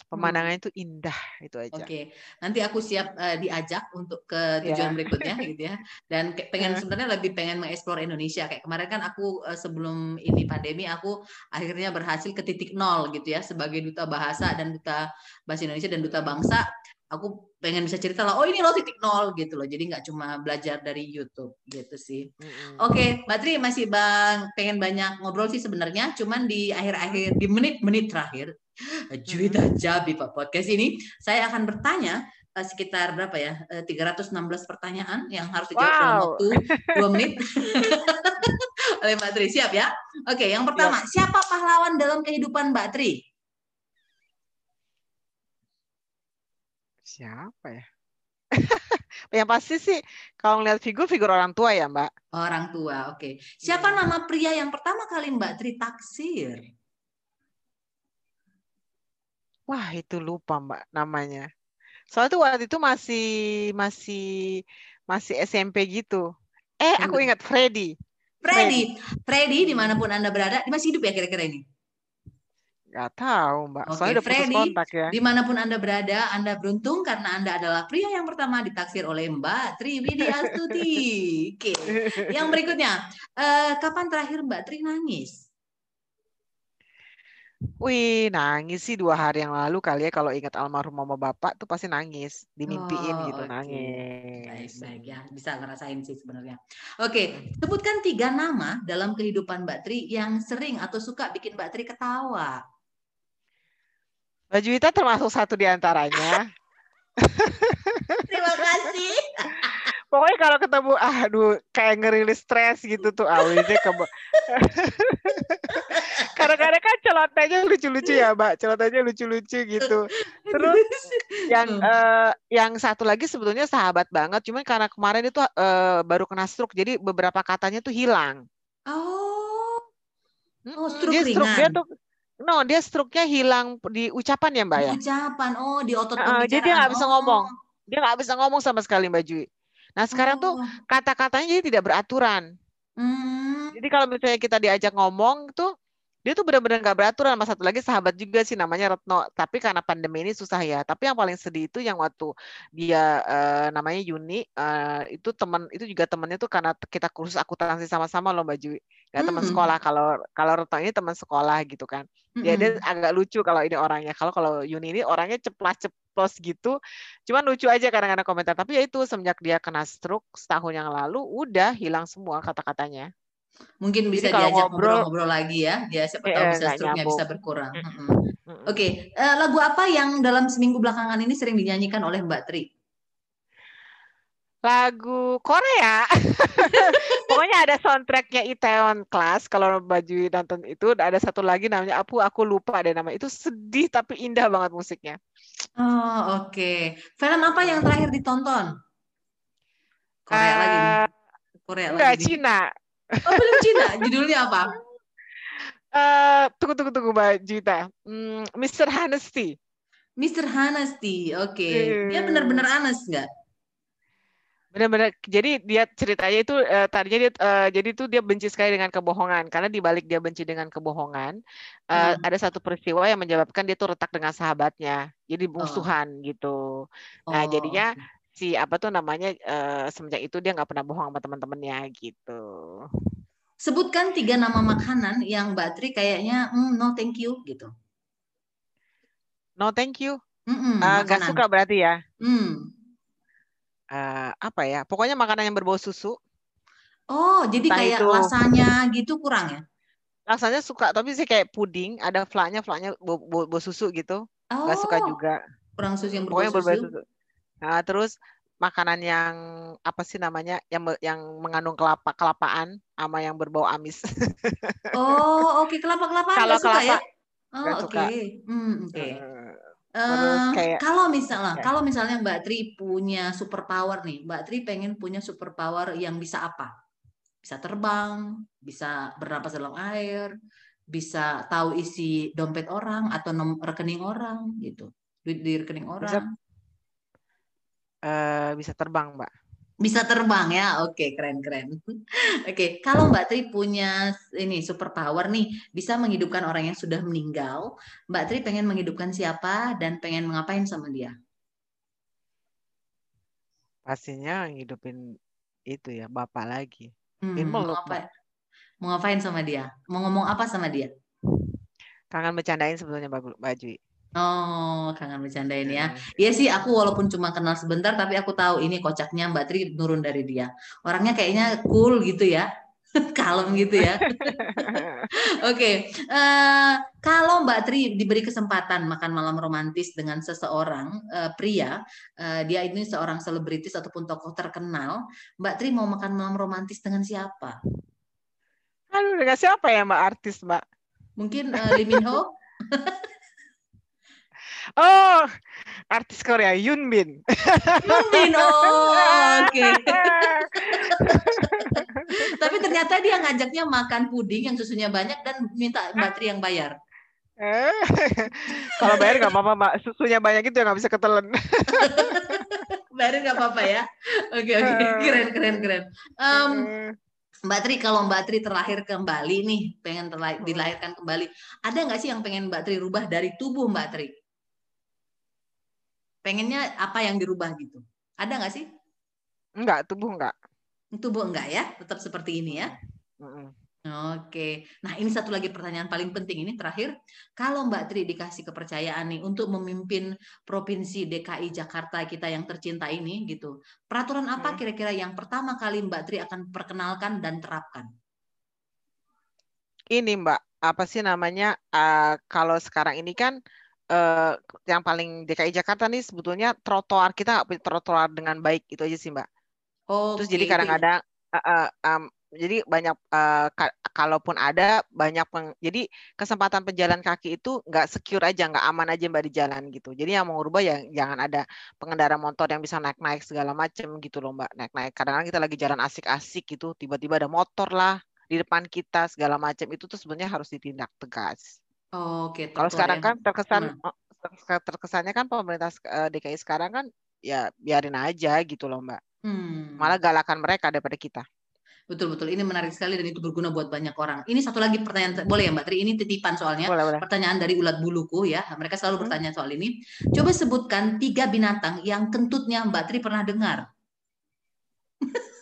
Pemandangannya itu indah itu aja. Oke, okay. nanti aku siap uh, diajak untuk ke tujuan yeah. berikutnya gitu ya. Dan pengen sebenarnya lebih pengen mengeksplor Indonesia. Kayak kemarin kan aku uh, sebelum ini pandemi aku akhirnya berhasil ke titik nol gitu ya sebagai duta bahasa dan duta bahasa Indonesia dan duta bangsa. Aku pengen bisa cerita lah, oh ini loh titik nol gitu loh. Jadi nggak cuma belajar dari YouTube gitu sih. Mm-hmm. Oke, okay, Tri masih bang pengen banyak ngobrol sih sebenarnya. Cuman di akhir-akhir di menit-menit terakhir Juwita Jabi Pak Podcast ini saya akan bertanya uh, sekitar berapa ya? Uh, eh, 316 pertanyaan yang harus dijawab wow. dalam waktu 2 menit. Oleh Mbak Tri, siap ya? Oke, yang pertama, ya. siapa pahlawan dalam kehidupan Mbak Tri? Siapa ya? yang pasti sih kalau ngeliat figur figur orang tua ya Mbak. Orang tua, oke. Siapa ya. nama pria yang pertama kali Mbak Tri taksir? Wah, itu lupa Mbak namanya. Soalnya tuh waktu itu masih masih masih SMP gitu. Eh, aku ingat Freddy. Freddy, Freddy di mana pun anda berada, masih hidup ya kira-kira ini? Gak tahu Mbak. Oke, Soalnya udah Freddy, kontak ya. Di mana pun anda berada, anda beruntung karena anda adalah pria yang pertama ditaksir oleh Mbak Tri Widiastuti. Oke. Yang berikutnya, uh, kapan terakhir Mbak Tri nangis? Wih, nangis sih dua hari yang lalu kali ya kalau ingat almarhum mama bapak tuh pasti nangis, dimimpiin oh, gitu okay. nangis. Baik, baik ya, bisa ngerasain sih sebenarnya. Oke, sebutkan tiga nama dalam kehidupan Mbak Tri yang sering atau suka bikin Mbak Tri ketawa. Mbak Juwita termasuk satu di antaranya. Terima kasih. Pokoknya kalau ketemu, aduh kayak ngerilis stres gitu tuh awalnya ke Kadang-kadang kan celotanya lucu-lucu ya, Mbak. Celotanya lucu-lucu gitu. Terus yang uh, yang satu lagi sebetulnya sahabat banget, cuman karena kemarin itu uh, baru kena stroke, jadi beberapa katanya tuh hilang. Oh. Oh, stroke dia stroke dia tuh No, dia stroke-nya hilang di ucapan ya, Mbak ya? Ucapan. Oh, di otot uh, Jadi dia nggak bisa oh. ngomong. Dia nggak bisa ngomong sama sekali, Mbak Jui. Nah, sekarang oh. tuh kata-katanya jadi tidak beraturan. Hmm. Jadi kalau misalnya kita diajak ngomong tuh dia tuh benar-benar nggak beraturan sama satu lagi sahabat juga sih namanya Retno. Tapi karena pandemi ini susah ya. Tapi yang paling sedih itu yang waktu dia uh, namanya Yuni uh, itu teman itu juga temannya tuh karena kita kursus akuntansi sama-sama loh Mbak Jui. Ya teman sekolah. Kalau kalau Retno ini teman sekolah gitu kan. Ya dia agak lucu kalau ini orangnya. Kalau kalau Yuni ini orangnya ceplas ceplos gitu cuman lucu aja kadang-kadang komentar tapi ya itu semenjak dia kena stroke setahun yang lalu udah hilang semua kata-katanya Mungkin bisa Jadi diajak ngobrol-ngobrol lagi ya. Dia siapa tahu bisa struknya bisa berkurang. Mm -hmm. Oke, okay. uh, eh, lagu apa yang dalam seminggu belakangan ini sering dinyanyikan oleh Mbak Tri? Lagu Korea. Pokoknya ada soundtracknya Itaewon Class. Kalau baju nonton itu ada satu lagi namanya Apu aku lupa ada nama. Itu sedih tapi indah banget musiknya. Oh oke. Okay. Film apa yang terakhir ditonton? Korea uh, lagi. Korea enggak, lagi. Cina. Oh, film Cina. Judulnya apa? Uh, tunggu tunggu tunggu Mbak Juta. Hmm, Mr. Honesty. Mr. Honesty. Oke. Okay. Dia benar-benar honest nggak? Benar-benar. Jadi dia ceritanya itu uh, tadinya dia uh, jadi itu dia benci sekali dengan kebohongan karena di balik dia benci dengan kebohongan uh, hmm. ada satu peristiwa yang menyebabkan dia tuh retak dengan sahabatnya. Jadi musuhan oh. gitu. Nah, oh. jadinya si apa tuh namanya uh, semenjak itu dia nggak pernah bohong sama teman-temannya gitu. Sebutkan tiga nama makanan yang Mbak Tri kayaknya mm, no thank you gitu. No thank you. Mm -mm, uh, gak suka berarti ya. Mm. Uh, apa ya? Pokoknya makanan yang berbau susu. Oh, jadi Entah kayak itu... rasanya gitu kurang ya? Rasanya suka, tapi sih kayak puding, ada flaknya, flaknya bau, bau, bau susu gitu. Oh, gak suka juga. Kurang susu yang berbau susu. susu. Nah, terus makanan yang apa sih namanya yang yang mengandung kelapa kelapaan sama yang berbau amis. oh, oke okay. kelapa kelapaan kalau kelapa ya? Oh, oke. Okay. Hmm, oke. Okay. Uh, kayak, kalau misalnya, kayak. kalau misalnya Mbak Tri punya super power nih, Mbak Tri pengen punya super power yang bisa apa? Bisa terbang, bisa bernapas dalam air, bisa tahu isi dompet orang atau nom rekening orang gitu, duit di rekening orang. Bisa, uh, bisa terbang, Mbak. Bisa terbang ya, oke keren keren. Oke, kalau Mbak Tri punya ini super power nih, bisa menghidupkan orang yang sudah meninggal. Mbak Tri pengen menghidupkan siapa dan pengen mengapain sama dia? Pastinya ngidupin itu ya bapak lagi. Hmm, mau ngapain? Mau ngapain sama dia? Mau ngomong apa sama dia? Kangen bercandain sebetulnya Mbak Jui. Oh, kangen bercandain ya. Iya sih, aku walaupun cuma kenal sebentar, tapi aku tahu ini kocaknya Mbak Tri nurun dari dia. Orangnya kayaknya cool gitu ya, kalem gitu ya. Oke, okay. uh, eh, kalau Mbak Tri diberi kesempatan makan malam romantis dengan seseorang uh, pria, uh, dia ini seorang selebritis ataupun tokoh terkenal, Mbak Tri mau makan malam romantis dengan siapa? Aduh, dengan siapa ya Mbak artis Mbak? Mungkin uh, Lee Min Ho. Oh, artis Korea Yun Bin. Yun Bin, oh, oke. Okay. Tapi ternyata dia ngajaknya makan puding yang susunya banyak dan minta Mbak Tri yang bayar. Eh, kalau bayar nggak apa-apa, Mbak. Susunya banyak itu nggak bisa ketelen. bayar nggak apa-apa ya. Oke, okay, oke. Okay. Keren, keren, keren. Um, Mbak Tri, kalau Mbak Tri terlahir kembali nih, pengen terlahir, dilahirkan kembali, ada nggak sih yang pengen Mbak Tri rubah dari tubuh Mbak Tri? Pengennya apa yang dirubah gitu. Ada nggak sih? Enggak, tubuh enggak. Tubuh enggak ya, tetap seperti ini ya. Oke, nah ini satu lagi pertanyaan paling penting ini terakhir. Kalau Mbak Tri dikasih kepercayaan nih untuk memimpin provinsi DKI Jakarta kita yang tercinta ini gitu, peraturan apa kira-kira yang pertama kali Mbak Tri akan perkenalkan dan terapkan? Ini Mbak, apa sih namanya? Uh, kalau sekarang ini kan uh, yang paling DKI Jakarta nih sebetulnya trotoar kita nggak punya trotoar dengan baik itu aja sih mbak. Oh. Terus jadi kadang-kadang uh, uh, um, jadi banyak uh, ka kalaupun ada banyak peng jadi kesempatan pejalan kaki itu nggak secure aja nggak aman aja mbak di jalan gitu jadi yang mau rubah ya jangan ada pengendara motor yang bisa naik naik segala macem gitu loh mbak naik naik kadang-kadang kita lagi jalan asik-asik gitu tiba-tiba ada motor lah di depan kita segala macam itu tuh sebenarnya harus ditindak tegas Oh, Oke, Kalau sekarang kan terkesan hmm. terkesannya kan pemerintah eh, DKI sekarang kan ya biarin aja gitu loh Mbak. Hmm. Malah galakan mereka daripada kita. Betul betul. Ini menarik sekali dan itu berguna buat banyak orang. Ini satu lagi pertanyaan boleh ya Mbak Tri? Ini titipan soalnya. Boleh, boleh. Pertanyaan dari ulat buluku ya. Mereka selalu hmm. bertanya soal ini. Coba sebutkan tiga binatang yang kentutnya Mbak Tri pernah dengar.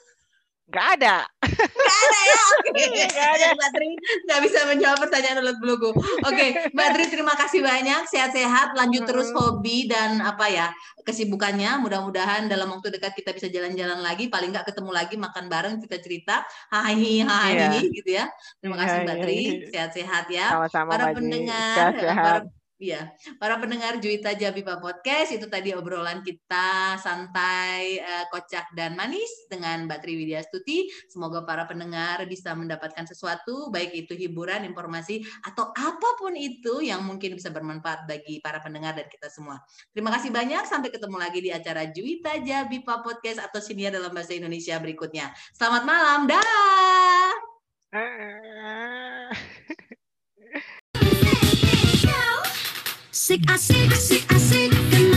Gak ada. Gak ada ya. Oke. Okay. Gak ada. Mbak Tri nggak bisa menjawab pertanyaan ulat buluku. Oke, okay. Mbak Tri terima kasih banyak. Sehat-sehat, lanjut hmm. terus hobi dan apa ya kesibukannya. Mudah-mudahan dalam waktu dekat kita bisa jalan-jalan lagi. Paling nggak ketemu lagi makan bareng kita cerita. Hai hai yeah. gitu ya. Terima kasih Mbak iya, Tri. Sehat-sehat ya. Sama-sama. Para pendengar. Sehat-sehat. Iya, para pendengar Juwita Jabipa Podcast itu tadi obrolan kita santai, uh, kocak dan manis dengan Mbak Triwidya Stuti. Semoga para pendengar bisa mendapatkan sesuatu, baik itu hiburan, informasi atau apa pun itu yang mungkin bisa bermanfaat bagi para pendengar dan kita semua. Terima kasih banyak. Sampai ketemu lagi di acara Juwita Jabipa Podcast atau Sinia dalam bahasa Indonesia berikutnya. Selamat malam, dah. sick, I sick, sick, I sick.